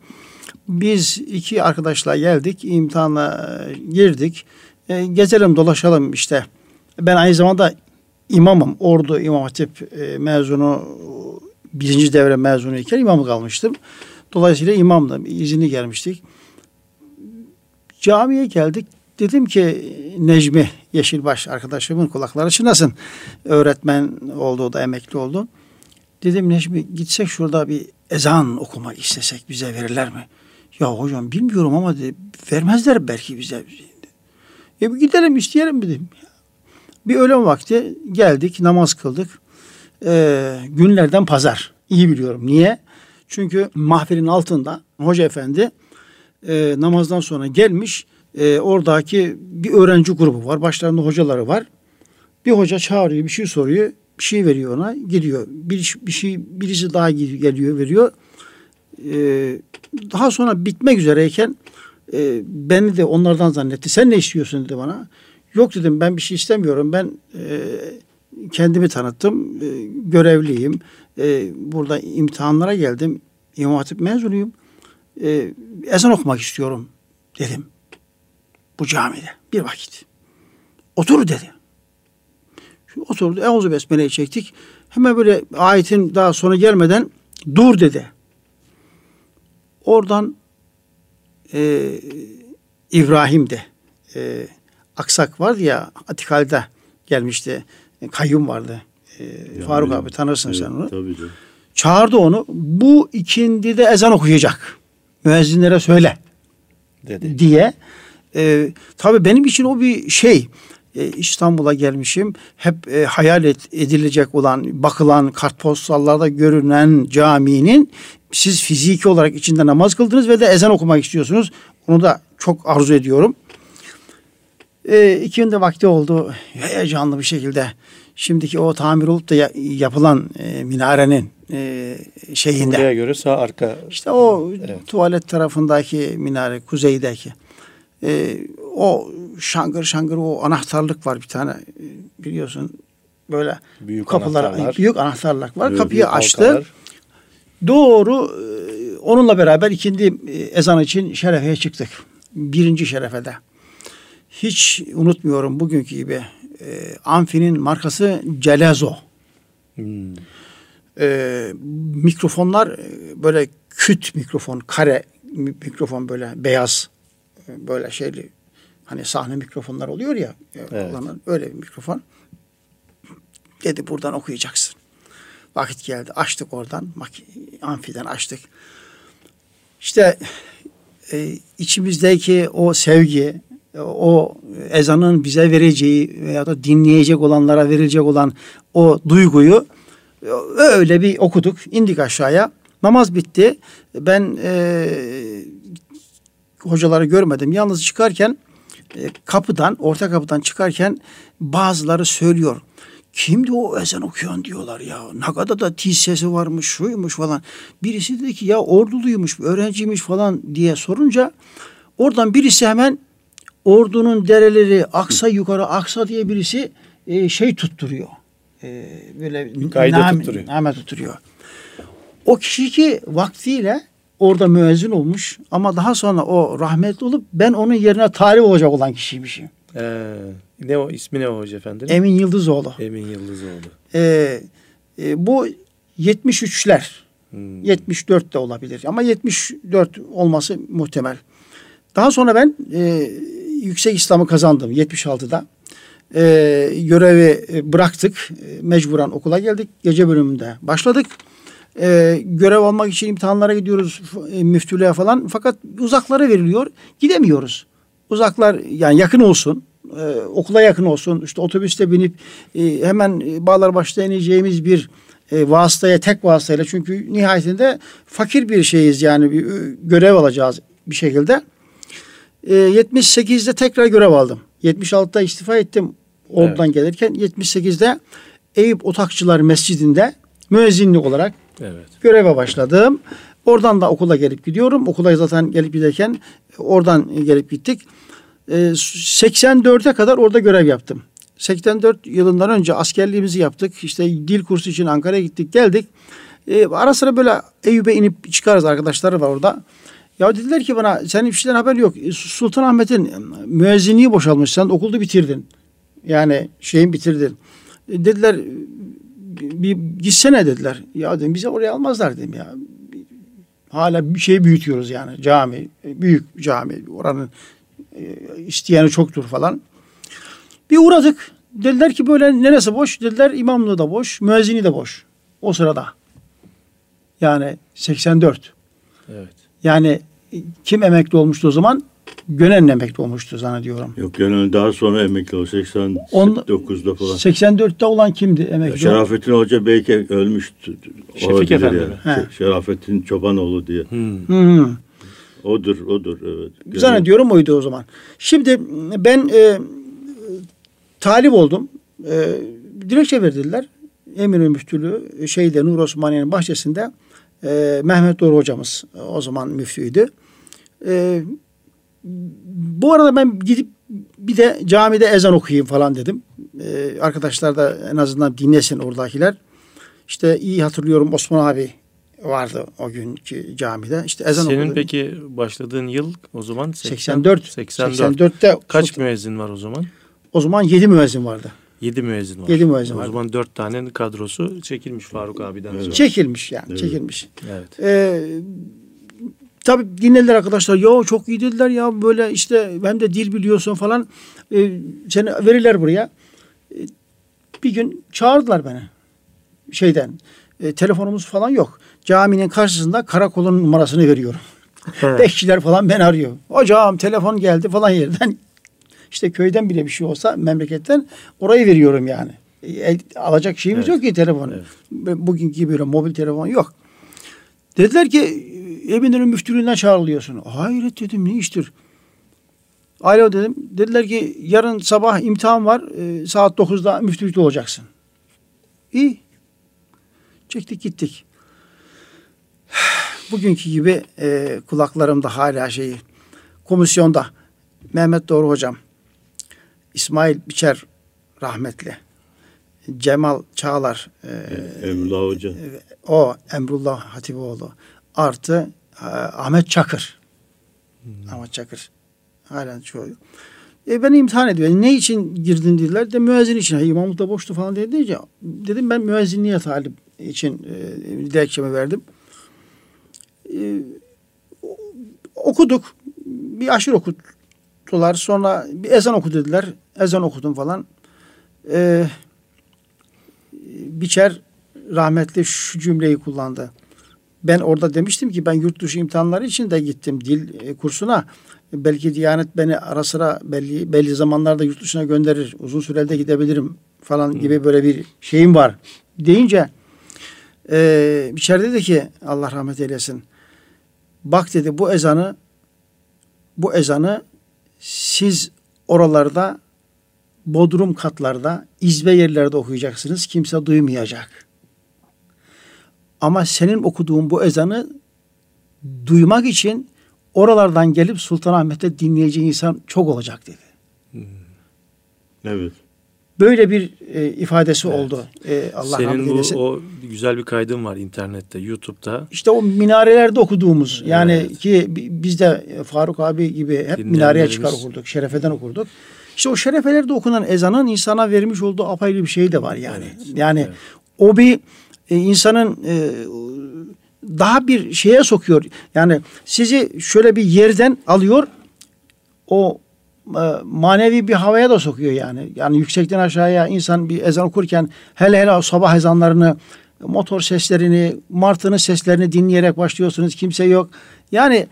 Biz iki arkadaşla geldik. imtihana girdik. E, gezelim dolaşalım işte. Ben aynı zamanda imamım. Ordu İmam Hatip mezunu birinci devre mezunu iken imam kalmıştım. Dolayısıyla imamdım. İzini gelmiştik. Camiye geldik. Dedim ki Necmi Yeşilbaş arkadaşımın kulakları çınlasın. Öğretmen oldu o da emekli oldu. Dedim Necmi gitsek şurada bir ezan okumak istesek bize verirler mi? Ya hocam bilmiyorum ama dedi, vermezler belki bize. E gidelim isteyelim dedim. Bir öğlen vakti geldik namaz kıldık. Ee, günlerden pazar. İyi biliyorum. Niye? Çünkü mahfilin altında hoca efendi e, namazdan sonra gelmiş. E, oradaki bir öğrenci grubu var. Başlarında hocaları var. Bir hoca çağırıyor, bir şey soruyor. Bir şey veriyor ona, gidiyor. Bir, bir şey birisi daha geliyor, veriyor. E, daha sonra bitmek üzereyken e, beni de onlardan zannetti. Sen ne istiyorsun dedi bana. Yok dedim ben bir şey istemiyorum. Ben e, kendimi tanıttım. E, görevliyim. E, burada imtihanlara geldim. İmam Hatip mezunuyum. E, ezan okumak istiyorum dedim. Bu camide bir vakit. Otur dedi. Şu oturdu. Euzu Besmele'yi çektik. Hemen böyle ayetin daha sona gelmeden dur dedi. Oradan e, İbrahim de e, Aksak vardı ya Atikal'de gelmişti. Kayyum vardı. E, Faruk abi tanırsın
Evet,
sen onu.
Tabii canım.
Çağırdı onu. Bu ikindi de ezan okuyacak. Müezzinlere söyle
Dedi.
diye. E, tabii benim için o bir şey. E, İstanbul'a gelmişim. Hep e, hayal et, edilecek olan, bakılan kartpostallarda görünen caminin siz fiziki olarak içinde namaz kıldınız ve de ezan okumak istiyorsunuz. Onu da çok arzu ediyorum. E, ikindi vakti oldu. Heyecanlı bir şekilde. Şimdiki o tamir olup da ya- yapılan e, minarenin e, şeyinde.
Buraya göre sağ arka.
İşte o
Evet.
tuvalet tarafındaki minare, kuzeydeki. Ee, o şangır şangır o anahtarlık var bir tane e, biliyorsun böyle
Büyük
kapılar
anahtarlar.
büyük anahtarlık var.
Büyük
Kapıyı açtı.
halkalar.
Doğru e, onunla beraber ikindi e, ezan için şerefeye çıktık. Birinci şerefede. Hiç unutmuyorum bugünkü gibi. E, Amfi'nin markası Celezo.
Hmm.
e, mikrofonlar e, böyle küt mikrofon, kare mi- mikrofon böyle beyaz e, böyle şeyli hani sahne mikrofonlar oluyor ya e,
Evet.
kullanılan öyle bir mikrofon. Dedi buradan okuyacaksın. Vakit geldi. Açtık oradan. Amfiden açtık. İşte e, içimizdeki o sevgi, o ezanın bize vereceği veya da dinleyecek olanlara verilecek olan o duyguyu e, öyle bir okuduk. indik aşağıya. Namaz bitti. Ben e, hocaları görmedim. Yalnız çıkarken e, kapıdan, orta kapıdan çıkarken bazıları söylüyor. Kimdi o ezan okuyan diyorlar ya. Ne kadar da tiz sesi varmış, şuymuş falan. Birisi dedi ki ya orduluymuş, öğrenciymiş falan diye sorunca oradan birisi hemen ordunun dereleri aksa yukarı aksa diye birisi e, şey tutturuyor. E, böyle nam-
tutturuyor.
name tutturuyor. O kişi ki vaktiyle orada müezzin olmuş ama daha sonra o rahmetli olup ben onun yerine talip olacak olan kişiymişim.
Ee, ne o ismi ne o hoca efendim?
Emin Yıldızoğlu.
Emin Yıldızoğlu.
Ee, e, bu 73'ler.
Hmm.
74 de olabilir ama 74 olması muhtemel. Daha sonra ben e, yüksek İslam'ı kazandım 76'da. E, görevi bıraktık. E, mecburen okula geldik. Gece bölümünde başladık. E, görev almak için imtihanlara gidiyoruz e, müftülüğe falan. Fakat uzaklara veriliyor. Gidemiyoruz. Uzaklar yani yakın olsun. e, okula yakın olsun. İşte otobüste binip e, hemen e, Bağlarbaşı'da ineceğimiz bir e, vasıtaya tek vasıtayla çünkü nihayetinde fakir bir şeyiz yani bir e, görev alacağız bir şekilde. E, 78'de tekrar görev aldım. 76'da istifa ettim oradan gelirken 78'de Eyüp Otakçılar Mescidi'nde müezzinlik olarak
Evet.
göreve başladım. Oradan da okula gelip gidiyorum. Okula zaten gelip giderken oradan gelip gittik. Ee, 84'e kadar orada görev yaptım. 84 yılından önce askerliğimizi yaptık. İşte dil kursu için Ankara'ya gittik geldik. Ee, ara sıra böyle Eyüp'e inip çıkarız arkadaşları var orada. Ya dediler ki bana senin bir şeyden haber yok. E, Sultanahmet'in müezzinliği boşalmış. Sen okulda bitirdin. Yani şeyin bitirdin. E, dediler bir gitsene dediler. Ya dedim bize oraya almazlar dedim ya. Hala bir şey büyütüyoruz yani cami. Büyük cami. Oranın e, isteyeni çoktur falan. Bir uğradık. Dediler ki böyle neresi boş? Dediler imamlığı da boş, müezzini de boş. O sırada. Yani 84.
Evet.
Yani kim emekli olmuştu o zaman? Gönen emekli olmuştu zannediyorum.
Yok yani daha sonra emekli oldu. 89'da falan.
84'te olan kimdi emekli?
Şerafettin Hoca belki ölmüştü.
Şefik Efendi
yani.
mi?
He.
Şerafettin Çobanoğlu diye.
Hmm.
Hı.
Odur, odur. Evet.
Zannediyorum oydu o zaman. Şimdi ben e, talip oldum. E, dilekçe verdiler. Emir Müftülüğü şeyde Nur Osmaniye'nin bahçesinde e, Mehmet Doğru hocamız e, o zaman müftüydü. E, bu arada ben gidip bir de camide ezan okuyayım falan dedim. E, arkadaşlar da en azından dinlesin oradakiler. İşte iyi hatırlıyorum Osman abi vardı o günkü camide. İşte ezan
Senin
okudu.
peki başladığın yıl o zaman 80
84.
84.
84'te
Kaç müezzin var o zaman?
o zaman 7 müezzin vardı.
7 müezzin var.
Yedi müezzin
o
var.
zaman 4 tane kadrosu çekilmiş Faruk abiden sonra.
Çekilmiş yani
Evet.
çekilmiş.
Evet.
Ee, tabii dinlediler arkadaşlar. Ya çok iyi dediler ya böyle işte hem de dil biliyorsun falan. Ee, seni verirler buraya. Ee, bir gün çağırdılar beni. Şeyden. e, telefonumuz falan yok. Caminin karşısında karakolun numarasını veriyorum. Bekçiler falan beni arıyor. Hocam telefon geldi falan yerden. İşte köyden bile bir şey olsa memleketten orayı veriyorum yani. El- alacak şeyimiz
Evet.
yok ki telefon.
Evet.
Bugünkü böyle mobil telefon yok. Dediler ki Eminönü müftülüğünden çağrılıyorsun. Hayret dedim ne iştir? Alo dedim. Dediler ki yarın sabah imtihan var. e, saat 9'da müftülükte olacaksın. İyi. Çektik gittik. Bugünkü gibi e, kulaklarımda hala şeyi komisyonda Mehmet Doğru hocam İsmail Biçer rahmetli Cemal Çağlar e,
Emrullah Hoca.
o Emrullah Hatipoğlu artı e, Ahmet Çakır. Ahmet Çakır. Halen çoğu. E, beni imtihan ediyor. Ne için girdin dediler. De müezzin için. İmamlık da boştu falan dedi. deyince Dedim ben müezzinliğe talip için e, dilekçemi verdim. E, okuduk. Bir aşırı okuttular. Sonra bir ezan oku dediler. Ezan okudum falan. E, Biçer rahmetli şu cümleyi kullandı. Ben orada demiştim ki ben yurt dışı imtihanları için de gittim dil e, kursuna. Belki Diyanet beni ara sıra belli belli zamanlarda yurt dışına gönderir. Uzun sürede gidebilirim falan gibi böyle bir şeyim var. Deyince e, Biçer dedi ki Allah rahmet eylesin. Bak dedi bu ezanı bu ezanı siz oralarda bodrum katlarda, izbe yerlerde okuyacaksınız. Kimse duymayacak. Ama senin okuduğun bu ezanı duymak için oralardan gelip Sultanahmet'te dinleyeceği insan çok olacak dedi.
Evet.
Böyle bir e, ifadesi
Evet.
oldu. E, Allah
Senin bu o güzel bir kaydın var internette, YouTube'da.
İşte o minarelerde okuduğumuz yani
Evet.
ki bi- biz de Faruk abi gibi hep minareye çıkar okurduk. Şerefeden okurduk. İşte o şerefelerde okunan ezanın insana vermiş olduğu apayrı bir şey de var yani.
Evet.
Yani
Evet.
o bir e, insanın e, daha bir şeye sokuyor. Yani sizi şöyle bir yerden alıyor. O manevi bir havaya da sokuyor yani. Yani yüksekten aşağıya insan bir ezan okurken hele hele sabah ezanlarını motor seslerini, martının seslerini dinleyerek başlıyorsunuz. Kimse yok. Yani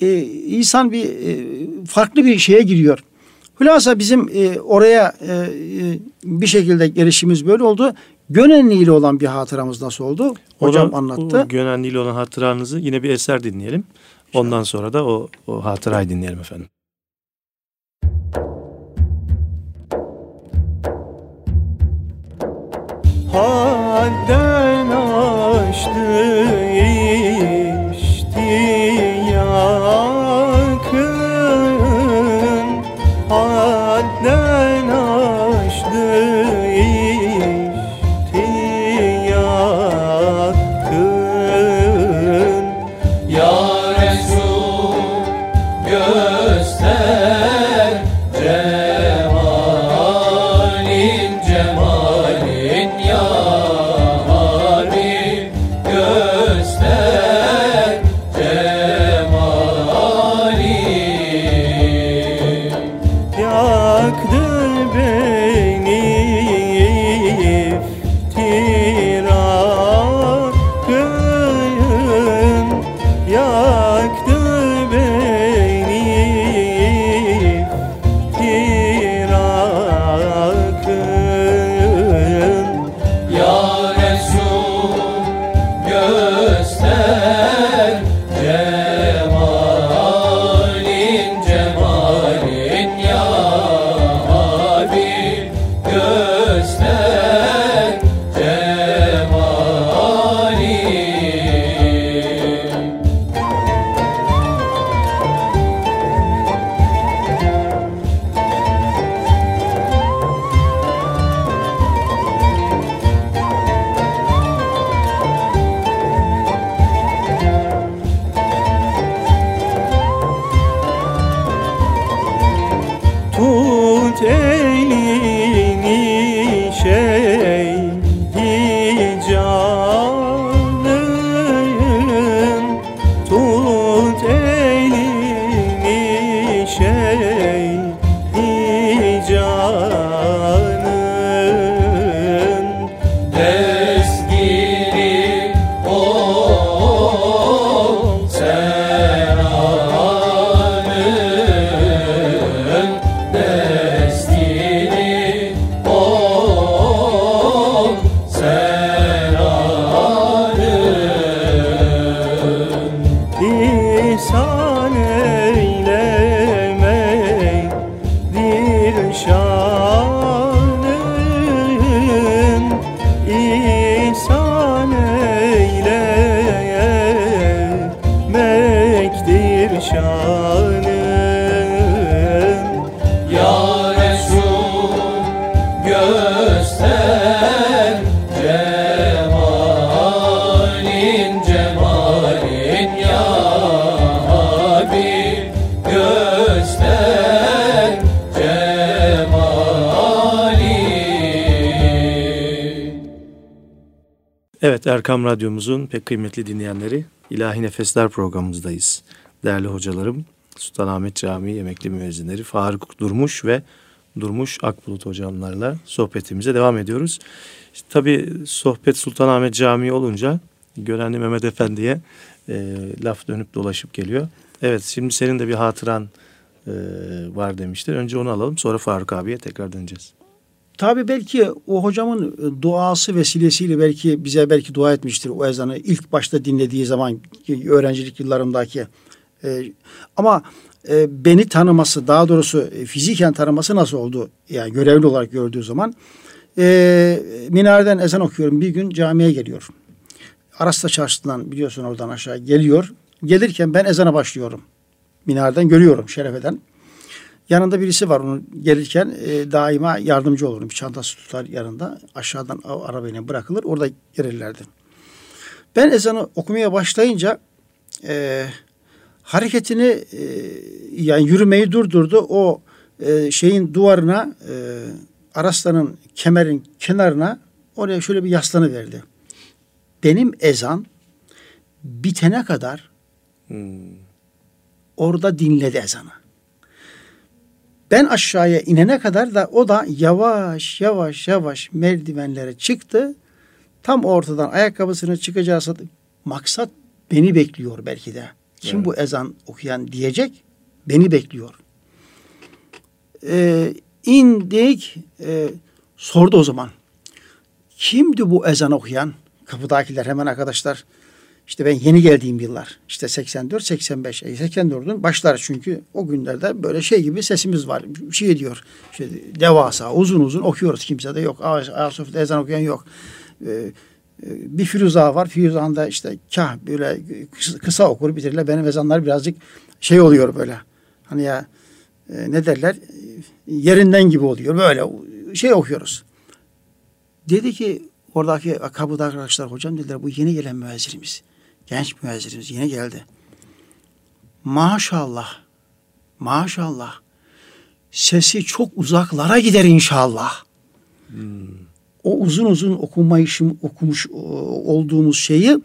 e, insan bir e, farklı bir şeye giriyor. Hülasa bizim e, oraya e, e, bir şekilde gelişimiz böyle oldu. Gönenli ile olan bir hatıramız nasıl oldu? Hocam
O da-
anlattı.
Gönenli ile olan hatıranızı yine bir eser dinleyelim. Ondan sonra da o, o hatırayı dinleyelim efendim.
Hadden aştı Tut
Erkam Radyomuzun pek kıymetli dinleyenleri İlahi Nefesler programımızdayız. Değerli hocalarım Sultanahmet Camii emekli müezzinleri Faruk Durmuş ve Durmuş Akbulut hocamlarla sohbetimize devam ediyoruz. İşte, tabii sohbet Sultanahmet Camii olunca Görenli Mehmet Efendi'ye e, laf dönüp dolaşıp geliyor. Evet şimdi senin de bir hatıran e, var demiştir. Önce onu alalım sonra Faruk abiye tekrar döneceğiz.
Tabii belki o hocamın e, duası vesilesiyle belki bize belki dua etmiştir o ezanı ilk başta dinlediği zaman öğrencilik yıllarımdaki. E, ama e, beni tanıması daha doğrusu e, fiziken tanıması nasıl oldu? Yani görevli olarak gördüğü zaman e, minareden ezan okuyorum. Bir gün camiye geliyor. Arasta çarşısından biliyorsun oradan aşağı geliyor. Gelirken ben ezana başlıyorum. Minareden görüyorum şerefeden. Yanında birisi var onun gelirken e, daima yardımcı olurum. Bir çantası tutar yanında. Aşağıdan arabayla bırakılır. Orada gelirlerdi. Ben ezanı okumaya başlayınca e, hareketini e, yani yürümeyi durdurdu. O e, şeyin duvarına e, Araslan'ın kemerin kenarına oraya şöyle bir yaslanı verdi. Benim ezan bitene kadar
Hmm.
orada dinledi ezanı. Ben aşağıya inene kadar da o da yavaş yavaş yavaş merdivenlere çıktı. Tam ortadan ayakkabısını çıkacağı maksat beni bekliyor belki de. Kim
Evet.
bu ezan okuyan diyecek beni bekliyor. Ee, indik e, sordu o zaman. Kimdi bu ezan okuyan? Kapıdakiler hemen arkadaşlar. İşte ben yeni geldiğim yıllar. İşte 84, 85. E 84'ün başları çünkü o günlerde böyle şey gibi sesimiz var. Şey diyor. İşte devasa, uzun uzun okuyoruz. Kimse de yok. Ayasofya'da ezan okuyan yok. Ee, bir Firuza var. Firuza'nın işte kah böyle kısa, okur bitirirler. Benim ezanlar birazcık şey oluyor böyle. Hani ya e, ne derler? Yerinden gibi oluyor. Böyle şey okuyoruz. Dedi ki oradaki kapıda arkadaşlar hocam dediler bu yeni gelen müezzinimiz. Genç müezzinimiz yeni geldi. Maşallah. Maşallah. Sesi çok uzaklara gider inşallah. O uzun uzun okumayışım, okumuş e, olduğumuz şeyi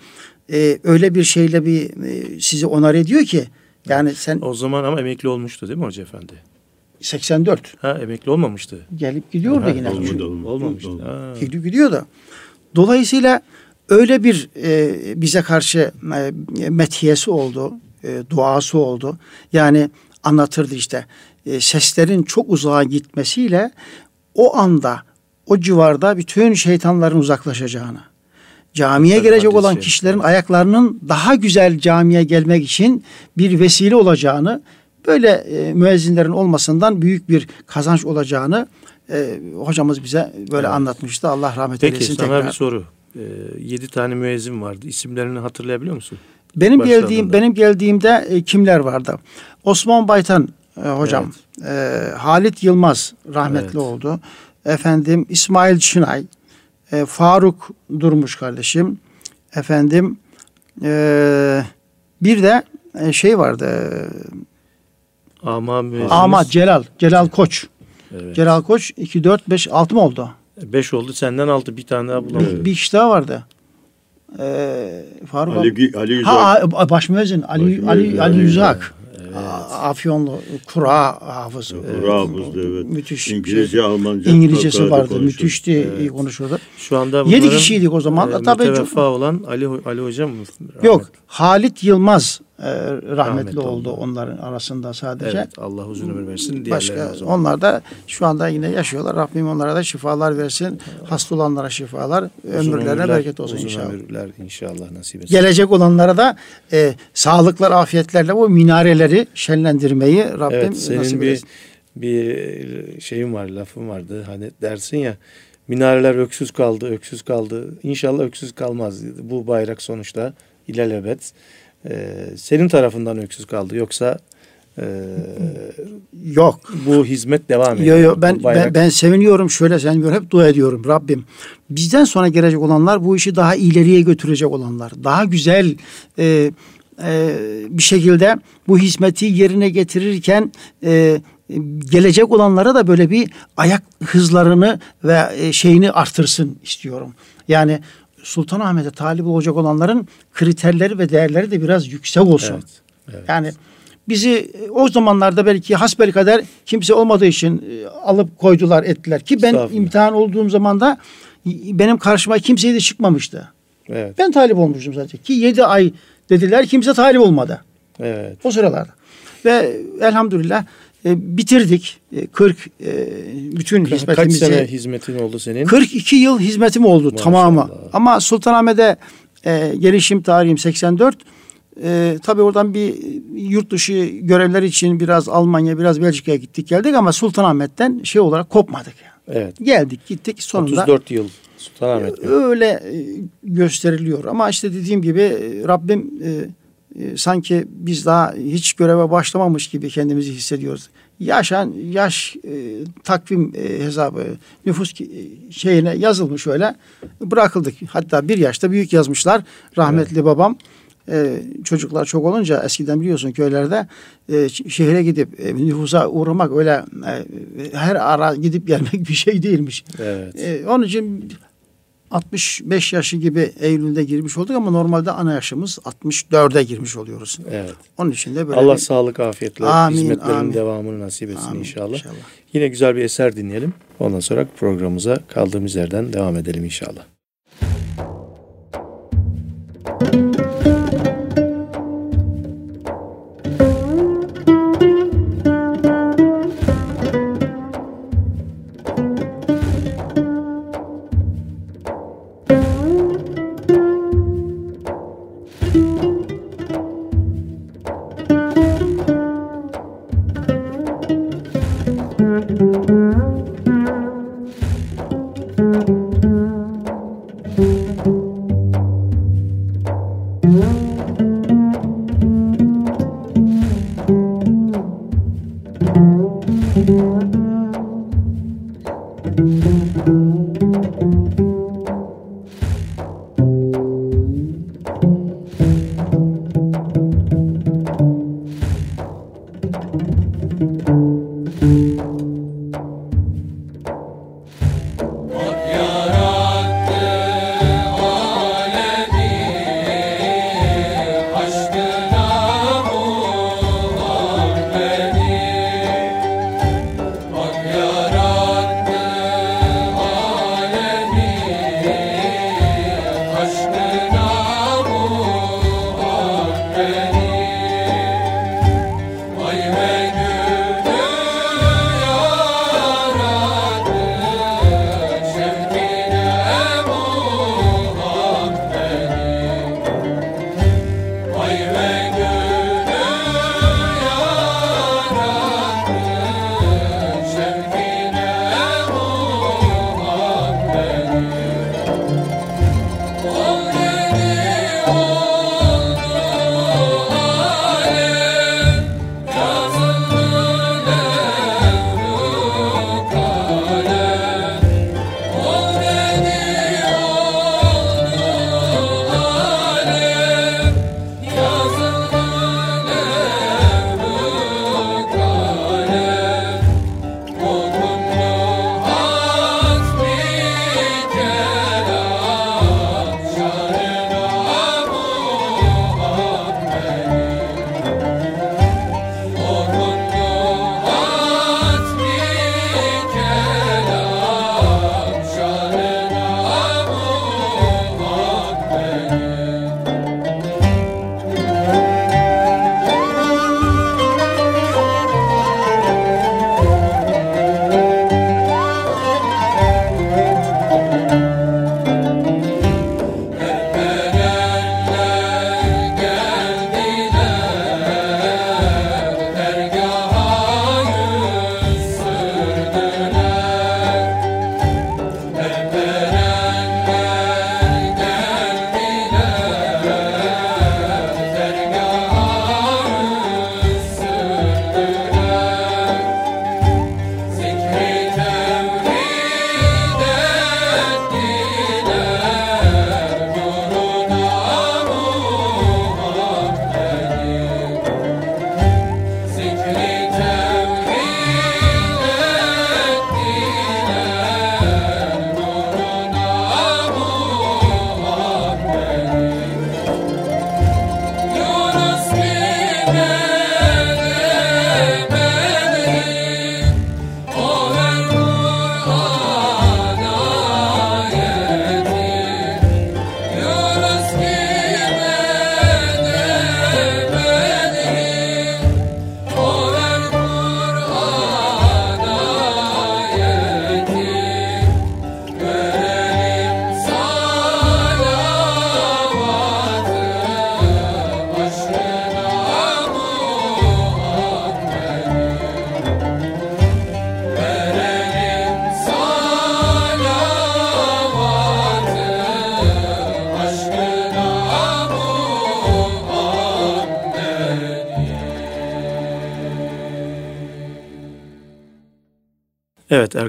e, öyle bir şeyle bir e, sizi onar ediyor ki yani sen
O zaman ama emekli olmuştu değil mi Hoca Efendi?
84
Ha emekli olmamıştı.
gelip gidiyor da
Ha,
yine.
olmadı, olmadı.
Olmamıştı.
Olmadı.
Ha.
Gidiyor, gidiyor da. Dolayısıyla öyle bir e, bize karşı e, metiyesi oldu, e, duası oldu. Yani anlatırdı işte e, seslerin çok uzağa gitmesiyle o anda o civarda bütün şeytanların uzaklaşacağını, camiye
Tabii,
gelecek olan kişilerin ayaklarının daha güzel camiye gelmek için bir vesile olacağını, böyle e, müezzinlerin olmasından büyük bir kazanç olacağını e, hocamız bize böyle
Evet.
anlatmıştı. Allah rahmet
Peki
eylesin
sana
tekrar.
bir soru. Ee, yedi tane müezzin vardı. İsimlerini hatırlayabiliyor musun?
Benim
başladığında.
geldiğim benim geldiğimde e, kimler vardı? Osman Baytan e, hocam, e, Halit Yılmaz rahmetli
Evet.
oldu. Efendim İsmail Çınay, e, Faruk Durmuş kardeşim. Efendim e, bir de e, şey vardı. e,
Ama müezziniz.
Ahmet Celal, Celal Koç.
Evet.
Celal Koç 2 4 5 6 mı oldu?
Beş oldu senden altı bir tane daha bulamadım.
Bir, bir kişi daha vardı. E, Faruk
Ali, Ali Yüzak.
Ha a- baş müezzin Ali
Baş
Ali Ali
Ali
Yüzak.
Evet.
Afyonlu kura hafız.
Kura hafızdı, evet.
Müthiş.
İngilizce,
şey.
Almanca.
İngilizcesi vardı.
konuşuyor.
Müthişti.
Evet.
iyi konuşurdu.
Şu anda
Yedi
bunların,
kişiydik o zaman.
e,
Tabii çok-
olan Ali, Ali Hocam mı?
Yok. Halit Yılmaz e, rahmetli,
Rahmetli
oldu
oldu.
onların arasında sadece.
Evet Allah uzun ömür versin.
Başka
o
onlar da şu anda yine yaşıyorlar. Rabbim onlara da şifalar versin. Hasta olanlara şifalar,
Uzun
ömürlerine
ömürler-
bereket olsun
uzun
inşallah.
ömürler inşallah nasip etsin.
Gelecek olanlara da e, sağlıklar, afiyetlerle bu minareleri şenlendirmeyi Rabbim
Evet senin
nasip
bir
eylesin.
bir şeyin var lafın vardı hani dersin ya minareler öksüz kaldı öksüz kaldı İnşallah öksüz kalmaz bu bayrak sonuçta ilelebet ee, senin tarafından öksüz kaldı yoksa e,
Yok.
bu hizmet devam ediyor.
Yo, yo,
Bu
ben, ben
bayrak-
ben seviniyorum şöyle seviniyorum hep dua ediyorum Rabbim. Bizden sonra gelecek olanlar bu işi daha ileriye götürecek olanlar. Daha güzel e, e, bir şekilde bu hizmeti yerine getirirken e, gelecek olanlara da böyle bir ayak hızlarını ve e, şeyini artırsın istiyorum. Yani Sultanahmet'e talip olacak olanların kriterleri ve değerleri de biraz yüksek olsun.
Evet, evet.
Yani bizi e, o zamanlarda belki hasbel kader kimse olmadığı için e, alıp koydular ettiler ki ben imtihan olduğum zaman da benim karşıma kimseye de çıkmamıştı.
evet,
Ben talip olmuştum zaten ki 7 ay dediler kimse talip olmadı
evet.
o sıralarda. Ve elhamdülillah e, bitirdik. E, 40 e, bütün
Kaç
hizmetimizi.
sene hizmetin oldu senin?
42 yıl hizmetim oldu
Maşallah.
tamamı. Ama Sultanahmet'e e, gelişim tarihim 84. E, tabii oradan bir yurt dışı görevler için biraz Almanya, biraz Belçika'ya gittik geldik ama Sultanahmet'ten şey olarak kopmadık. Yani.
Evet.
Geldik gittik sonunda
34 yıl Sultanahmet. mi?
öyle e, gösteriliyor. Ama işte dediğim gibi e, Rabbim e, e, sanki biz daha hiç göreve başlamamış gibi kendimizi hissediyoruz. Yaşan yaş e, takvim e, hesabı nüfus e, şeyine yazılmış öyle bırakıldık. Hatta bir yaşta büyük yazmışlar. Rahmetli babam e, çocuklar çok olunca eskiden biliyorsun köylerde e, şehre gidip e, nüfusa uğramak öyle e, her ara gidip gelmek bir şey değilmiş.
Evet.
E, onun için 65 yaşı gibi Eylül'de girmiş olduk ama normalde ana yaşımız 64'e girmiş oluyoruz.
Evet.
Onun için de böyle
Allah
bir-
sağlık, afiyetle,
Amin,
hizmetlerin
amin.
devamını nasip etsin
Amin,
inşallah.
inşallah.
Yine güzel bir eser dinleyelim. Ondan sonra programımıza kaldığımız yerden devam edelim inşallah.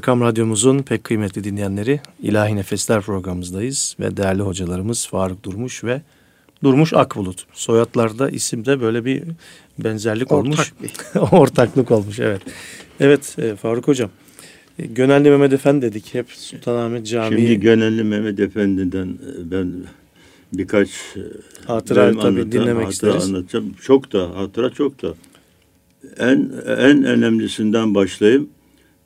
Erkam Radyomuzun pek kıymetli dinleyenleri İlahi Nefesler programımızdayız ve değerli hocalarımız Faruk Durmuş ve Durmuş Akbulut. Soyadlarda isimde böyle bir benzerlik
Ortak
olmuş.
bir.
Ortaklık olmuş evet. Evet e, Faruk Hocam. e, Gönelli Mehmet Efendi dedik hep Sultanahmet Camii.
Şimdi Gönelli Mehmet Efendi'den e, ben birkaç
Hatıra tabii
anlatan
dinlemek
hatıra
isteriz.
Anlatacağım. Çok da hatıra çok da. En en önemlisinden başlayayım.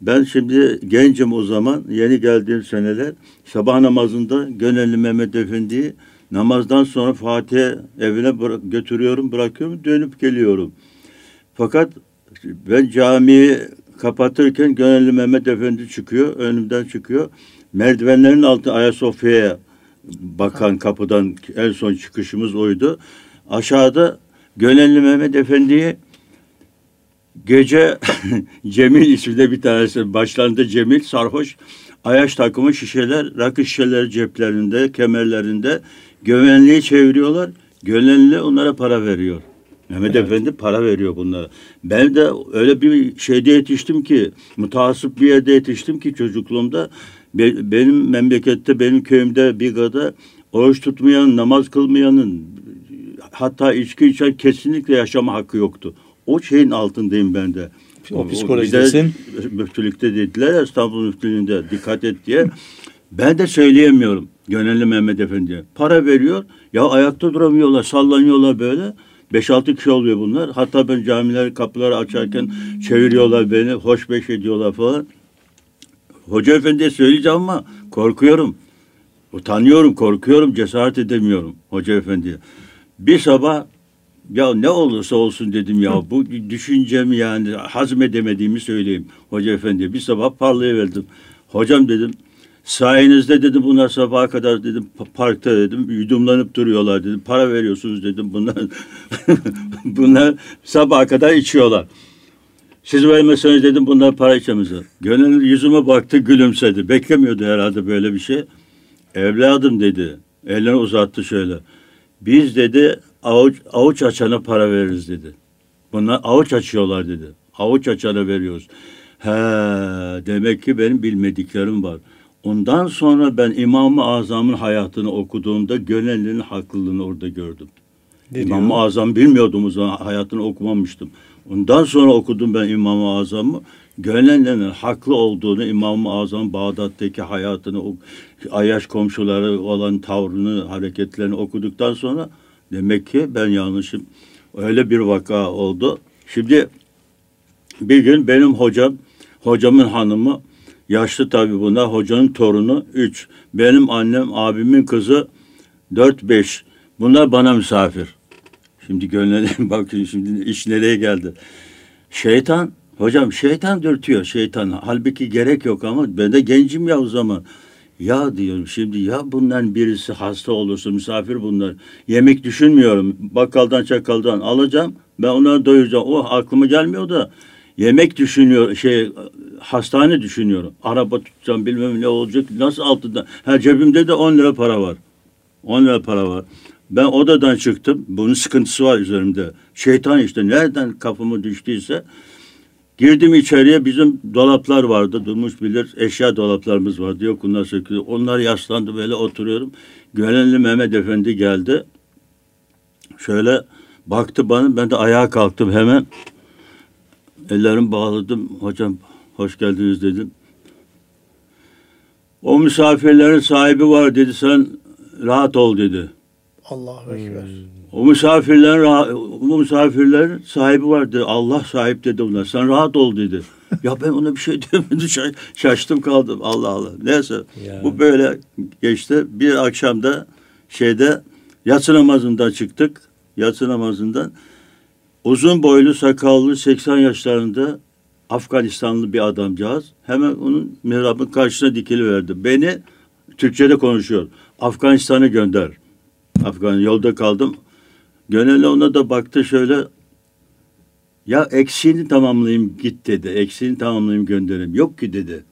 Ben şimdi gencim o zaman yeni geldiğim seneler sabah namazında Gönelli Mehmet Efendi'yi namazdan sonra Fatih'e evine bıra- götürüyorum bırakıyorum dönüp geliyorum. Fakat ben camiyi kapatırken Gönelli Mehmet Efendi çıkıyor önümden çıkıyor. Merdivenlerin altı Ayasofya'ya bakan kapıdan en son çıkışımız oydu. Aşağıda Gönelli Mehmet Efendi'yi gece Cemil isminde bir tanesi başlarında Cemil sarhoş ayaş takımı şişeler rakı şişeleri ceplerinde kemerlerinde güvenliği çeviriyorlar. Gönelli onlara para veriyor. Mehmet Efendi para veriyor bunlara. Ben de öyle bir şeyde yetiştim ki, mutasip bir yerde yetiştim ki çocukluğumda be- benim memlekette, benim köyümde Biga'da oruç tutmayan, namaz kılmayanın hatta içki içen kesinlikle yaşama hakkı yoktu. O şeyin altındayım ben de.
O psikolojidesin.
Müftülükte dediler İstanbul müftülüğünde dikkat et diye. Ben de söyleyemiyorum Gönelli Mehmet Efendi'ye. Para veriyor. Ya ayakta duramıyorlar, sallanıyorlar böyle. 5-6 kişi oluyor bunlar. Hatta ben camiler kapıları açarken çeviriyorlar beni. Hoş beş ediyorlar falan. Hoca efendiye söyleyeceğim ama korkuyorum. Utanıyorum, korkuyorum, cesaret edemiyorum hoca efendiye. Bir sabah ya ne olursa olsun dedim ya bu düşüncemi yani hazmedemediğimi söyleyeyim hoca efendiye. Bir sabah parlayıverdim. Hocam dedim sayenizde dedim bunlar sabaha kadar dedim pa- parkta dedim yudumlanıp duruyorlar dedim. Para veriyorsunuz dedim bunlar bunlar sabaha kadar içiyorlar. Siz vermeseniz dedim bunlar para içemezler. Gönül yüzüme baktı gülümsedi. Beklemiyordu herhalde böyle bir şey. Evladım dedi. Elini uzattı şöyle. Biz dedi avuç, avuç açana para veririz dedi. Bunlar avuç açıyorlar dedi. Avuç açana veriyoruz. He, demek ki benim bilmediklerim var. Ondan sonra ben İmam-ı Azam'ın hayatını okuduğumda Gönelli'nin haklılığını orada gördüm. İmam-ı? Azam bilmiyordum o zaman hayatını okumamıştım. Ondan sonra okudum ben İmam-ı Azam'ı. Gönenlerin haklı olduğunu İmam-ı Azam Bağdat'taki hayatını, o Ayaş komşuları olan tavrını, hareketlerini okuduktan sonra demek ki ben yanlışım. Öyle bir vaka oldu. Şimdi bir gün benim hocam, hocamın hanımı, yaşlı tabii bunlar, hocanın torunu üç. Benim annem, abimin kızı dört beş. Bunlar bana misafir. Şimdi gönlüne bakın şimdi iş nereye geldi. Şeytan, hocam şeytan dürtüyor şeytan. Halbuki gerek yok ama ben de gencim ya o zaman. Ya diyorum şimdi ya bundan birisi hasta olursa misafir bunlar. Yemek düşünmüyorum. Bakkaldan çakaldan alacağım. Ben onları doyuracağım. O aklıma gelmiyor da yemek düşünüyor şey hastane düşünüyorum. Araba tutacağım bilmem ne olacak. Nasıl altından? Ha cebimde de 10 lira para var. 10 lira para var. Ben odadan çıktım. Bunun sıkıntısı var üzerimde. Şeytan işte nereden kafamı düştüyse girdim içeriye bizim dolaplar vardı. Durmuş bilir eşya dolaplarımız vardı. Yok bunlar sökülüyor. Onlar yaslandı böyle oturuyorum. Gönenli Mehmet Efendi geldi. Şöyle baktı bana. Ben de ayağa kalktım hemen. Ellerimi bağladım. Hocam hoş geldiniz dedim. O misafirlerin sahibi var dedi. Sen rahat ol dedi.
Allahu Ekber.
O misafirlerin rahat- o misafirlerin sahibi var dedi. Allah sahip dedi bunlar. Sen rahat ol dedi. ya ben ona bir şey diyemedim. Şa- Şaştım kaldım. Allah Allah. Neyse.
Ya.
Bu böyle geçti. Bir akşamda şeyde yatsı namazından çıktık. Yatsı namazından uzun boylu sakallı 80 yaşlarında Afganistanlı bir adamcağız hemen onun mihrabın karşısına dikiliverdi. Beni Türkçe'de konuşuyor. Afganistan'a gönder. Afgan yolda kaldım. Gönüllü ona da baktı şöyle. Ya eksiğini tamamlayayım git dedi. Eksiğini tamamlayayım göndereyim. Yok ki dedi.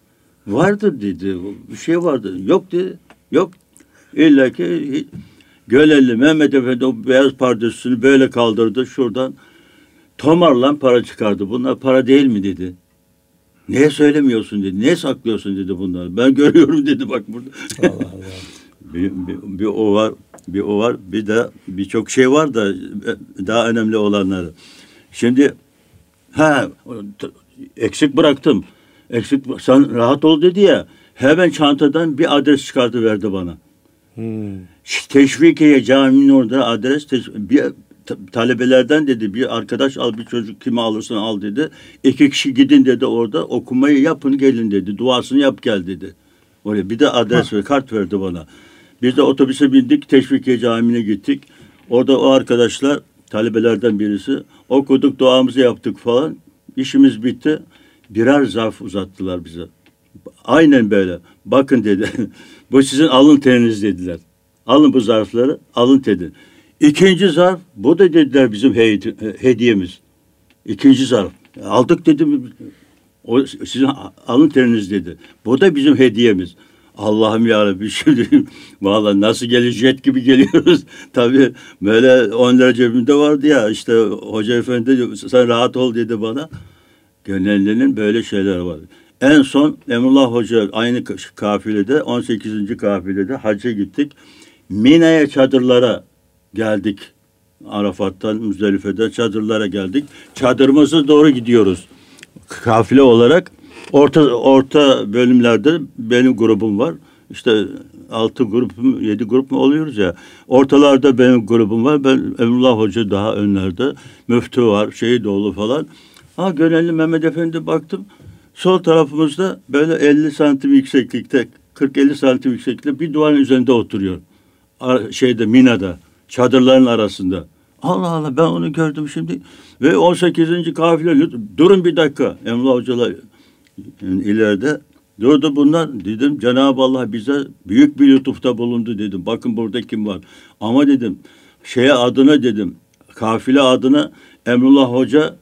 Vardır dedi. Bir şey vardı. Yok dedi. Yok. İlla ki Gölelli Mehmet Efendi o beyaz pardesüsünü böyle kaldırdı şuradan. Tomarlan para çıkardı. Bunlar para değil mi dedi. Niye söylemiyorsun dedi. Niye saklıyorsun dedi bunları. Ben görüyorum dedi bak burada.
Allah Allah.
Bir, bir, bir o var, bir o var. Bir de birçok şey var da e, daha önemli olanları. Şimdi ha eksik bıraktım. Eksik sen rahat ol dedi ya. Hemen çantadan bir adres çıkardı verdi bana.
Hmm.
Teşvikiye caminin orada adres bir ta- talebelerden dedi bir arkadaş al bir çocuk kimi alırsan al dedi. İki kişi gidin dedi orada okumayı yapın gelin dedi. Duasını yap gel dedi. Oraya bir de adres ve kart verdi bana. Biz de otobüse bindik Teşvikiye Camii'ne gittik. Orada o arkadaşlar talebelerden birisi okuduk duamızı yaptık falan. İşimiz bitti. Birer zarf uzattılar bize. Aynen böyle. Bakın dedi. bu sizin alın teriniz dediler. Alın bu zarfları, alın tedin. İkinci zarf, bu da dediler bizim hedi- hediyemiz. İkinci zarf. Aldık dedim. O sizin alın teriniz dedi. Bu da bizim hediyemiz. Allah'ım ya Rabbi şimdi vallahi nasıl geliyor jet gibi geliyoruz. Tabii böyle 10 lira cebimde vardı ya işte hoca efendi sen rahat ol dedi bana. Gönüllünün böyle şeyler var. En son Emrullah Hoca aynı kafilede 18. kafilede hacca gittik. Mina'ya çadırlara geldik. Arafat'tan Müzdelife'de çadırlara geldik. Çadırımıza doğru gidiyoruz. Kafile olarak orta orta bölümlerde benim grubum var. İşte altı grup mu, yedi grup mu oluyoruz ya. Ortalarda benim grubum var. Ben Emrullah Hoca daha önlerde. Müftü var, Şehidoğlu falan. Ha Gönelli Mehmet Efendi baktım. Sol tarafımızda böyle 50 santim yükseklikte, 40-50 santim yükseklikte bir duvarın üzerinde oturuyor. Şeyde Mina'da, çadırların arasında. Allah Allah ben onu gördüm şimdi. Ve 18. kafile durun bir dakika Emrullah Hocalar yani ileride durdu bunlar dedim Cenab-ı Allah bize büyük bir lütufta bulundu dedim. Bakın burada kim var. Ama dedim şeye adına dedim kafile adına Emrullah Hoca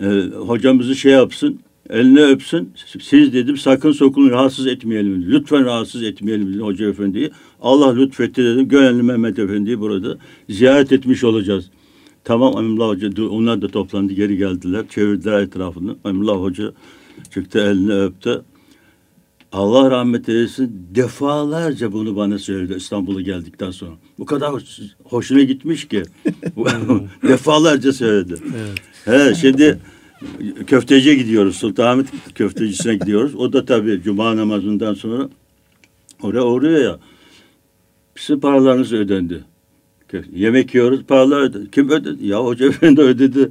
e, hocamızı şey yapsın eline öpsün. Siz dedim sakın sokun rahatsız etmeyelim. Lütfen rahatsız etmeyelim dedim Hoca Efendi'yi. Allah lütfetti dedim. Gönenli Mehmet Efendi'yi burada ziyaret etmiş olacağız. Tamam Emrullah Hoca onlar da toplandı geri geldiler. Çevirdiler etrafını. Emrullah Hoca çıktı elini öptü. Allah rahmet eylesin defalarca bunu bana söyledi İstanbul'a geldikten sonra. Bu kadar hoş- hoşuna gitmiş ki. defalarca söyledi. He, şimdi köfteciye gidiyoruz. Sultanahmet köftecisine gidiyoruz. O da tabii cuma namazından sonra oraya uğruyor ya. Sizin paralarınız ödendi. Yemek yiyoruz, paralar ödedi. Kim ödedi? Ya hoca efendi ödedi.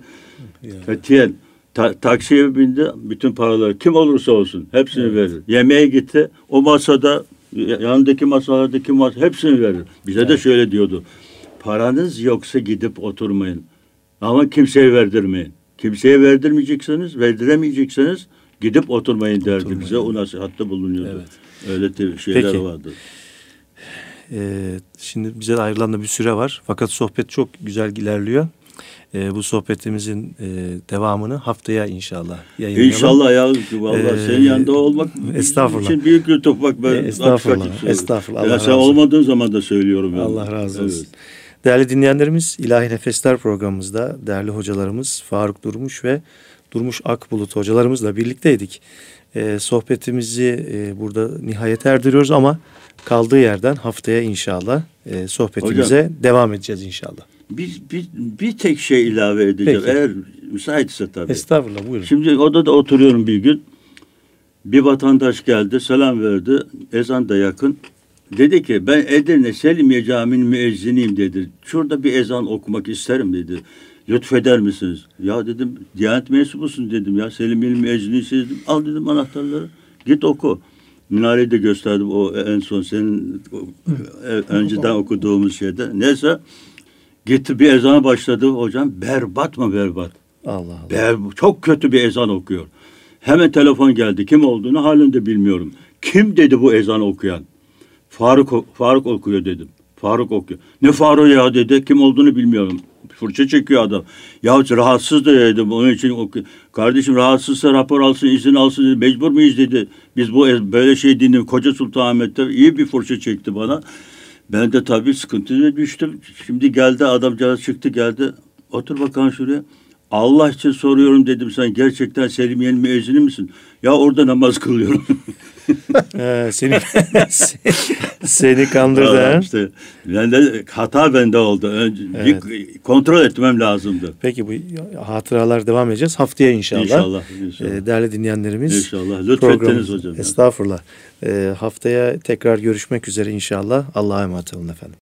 Katiyen. Ta- taksiye bindi, bütün paraları kim olursa olsun hepsini verir. Yemeğe gitti, o masada, ya- yanındaki masalardaki masa hepsini verir. Bize de şöyle diyordu. Paranız yoksa gidip oturmayın. Ama kimseye verdirmeyin. Kimseye verdirmeyecekseniz, verdiremeyecekseniz gidip oturmayın derdi bize. O nasihatte bulunuyordu. Öyle te- şeyler
Peki.
vardı.
Ee, şimdi bize ayrılan da bir süre var. Fakat sohbet çok güzel ilerliyor. Ee, bu sohbetimizin e, devamını haftaya inşallah yayınlayalım.
İnşallah ya vallahi
Ee,
senin yanında olmak
estağfurullah.
için büyük lütuf bak ben
E, estağfurullah, estağfurullah.
Ya sen olmadığın zaman da söylüyorum. yani.
Allah razı olsun.
Evet.
Değerli dinleyenlerimiz İlahi Nefesler programımızda değerli hocalarımız Faruk Durmuş ve Durmuş Akbulut hocalarımızla birlikteydik. Ee, sohbetimizi e, burada nihayet erdiriyoruz ama kaldığı yerden haftaya inşallah e, sohbetimize devam edeceğiz inşallah.
Bir, bir, bir tek şey ilave edeceğim.
Peki.
Eğer müsaitse tabii.
Estağfurullah buyurun.
Şimdi odada oturuyorum bir gün. Bir vatandaş geldi, selam verdi. Ezan da yakın. Dedi ki ben Edirne Selimiye Camii'nin müezziniyim dedi. Şurada bir ezan okumak isterim dedi. Lütfeder misiniz? Ya dedim Diyanet mensubusun dedim ya. Selimiye'nin müezzini dedim. Al dedim anahtarları. Git oku. Minareyi de gösterdim o en son senin e, önceden okuduğumuz şeyde. Neyse gitti bir ezana başladı hocam. Berbat mı berbat?
Allah Allah.
Be, çok kötü bir ezan okuyor. Hemen telefon geldi. Kim olduğunu halen de bilmiyorum. Kim dedi bu ezan okuyan? Faruk Faruk okuyor dedim. Faruk okuyor. Ne Faruk ya dedi. Kim olduğunu bilmiyorum. Fırça çekiyor adam. Ya rahatsız da dedim. Onun için okuyor. Kardeşim rahatsızsa rapor alsın, izin alsın dedi. Mecbur muyuz dedi. Biz bu ez- böyle şey dinledik. Koca Sultanahmet'te iyi bir fırça çekti bana. Ben de tabii sıkıntıya düştüm. Şimdi geldi adamcağız çıktı geldi. Otur bakalım şuraya. Allah için soruyorum dedim sen gerçekten Selimiye'nin müezzini misin? Ya orada namaz kılıyorum.
Ee, seni, seni kandırdı. Ha?
işte ben de hata bende oldu. Önce
Evet.
bir kontrol etmem lazımdı.
Peki bu hatıralar devam edeceğiz. Haftaya inşallah.
İnşallah. inşallah.
Ee, değerli dinleyenlerimiz.
İnşallah. Lütfettiniz hocam.
Estağfurullah. Ee, haftaya tekrar görüşmek üzere inşallah. Allah'a emanet olun efendim.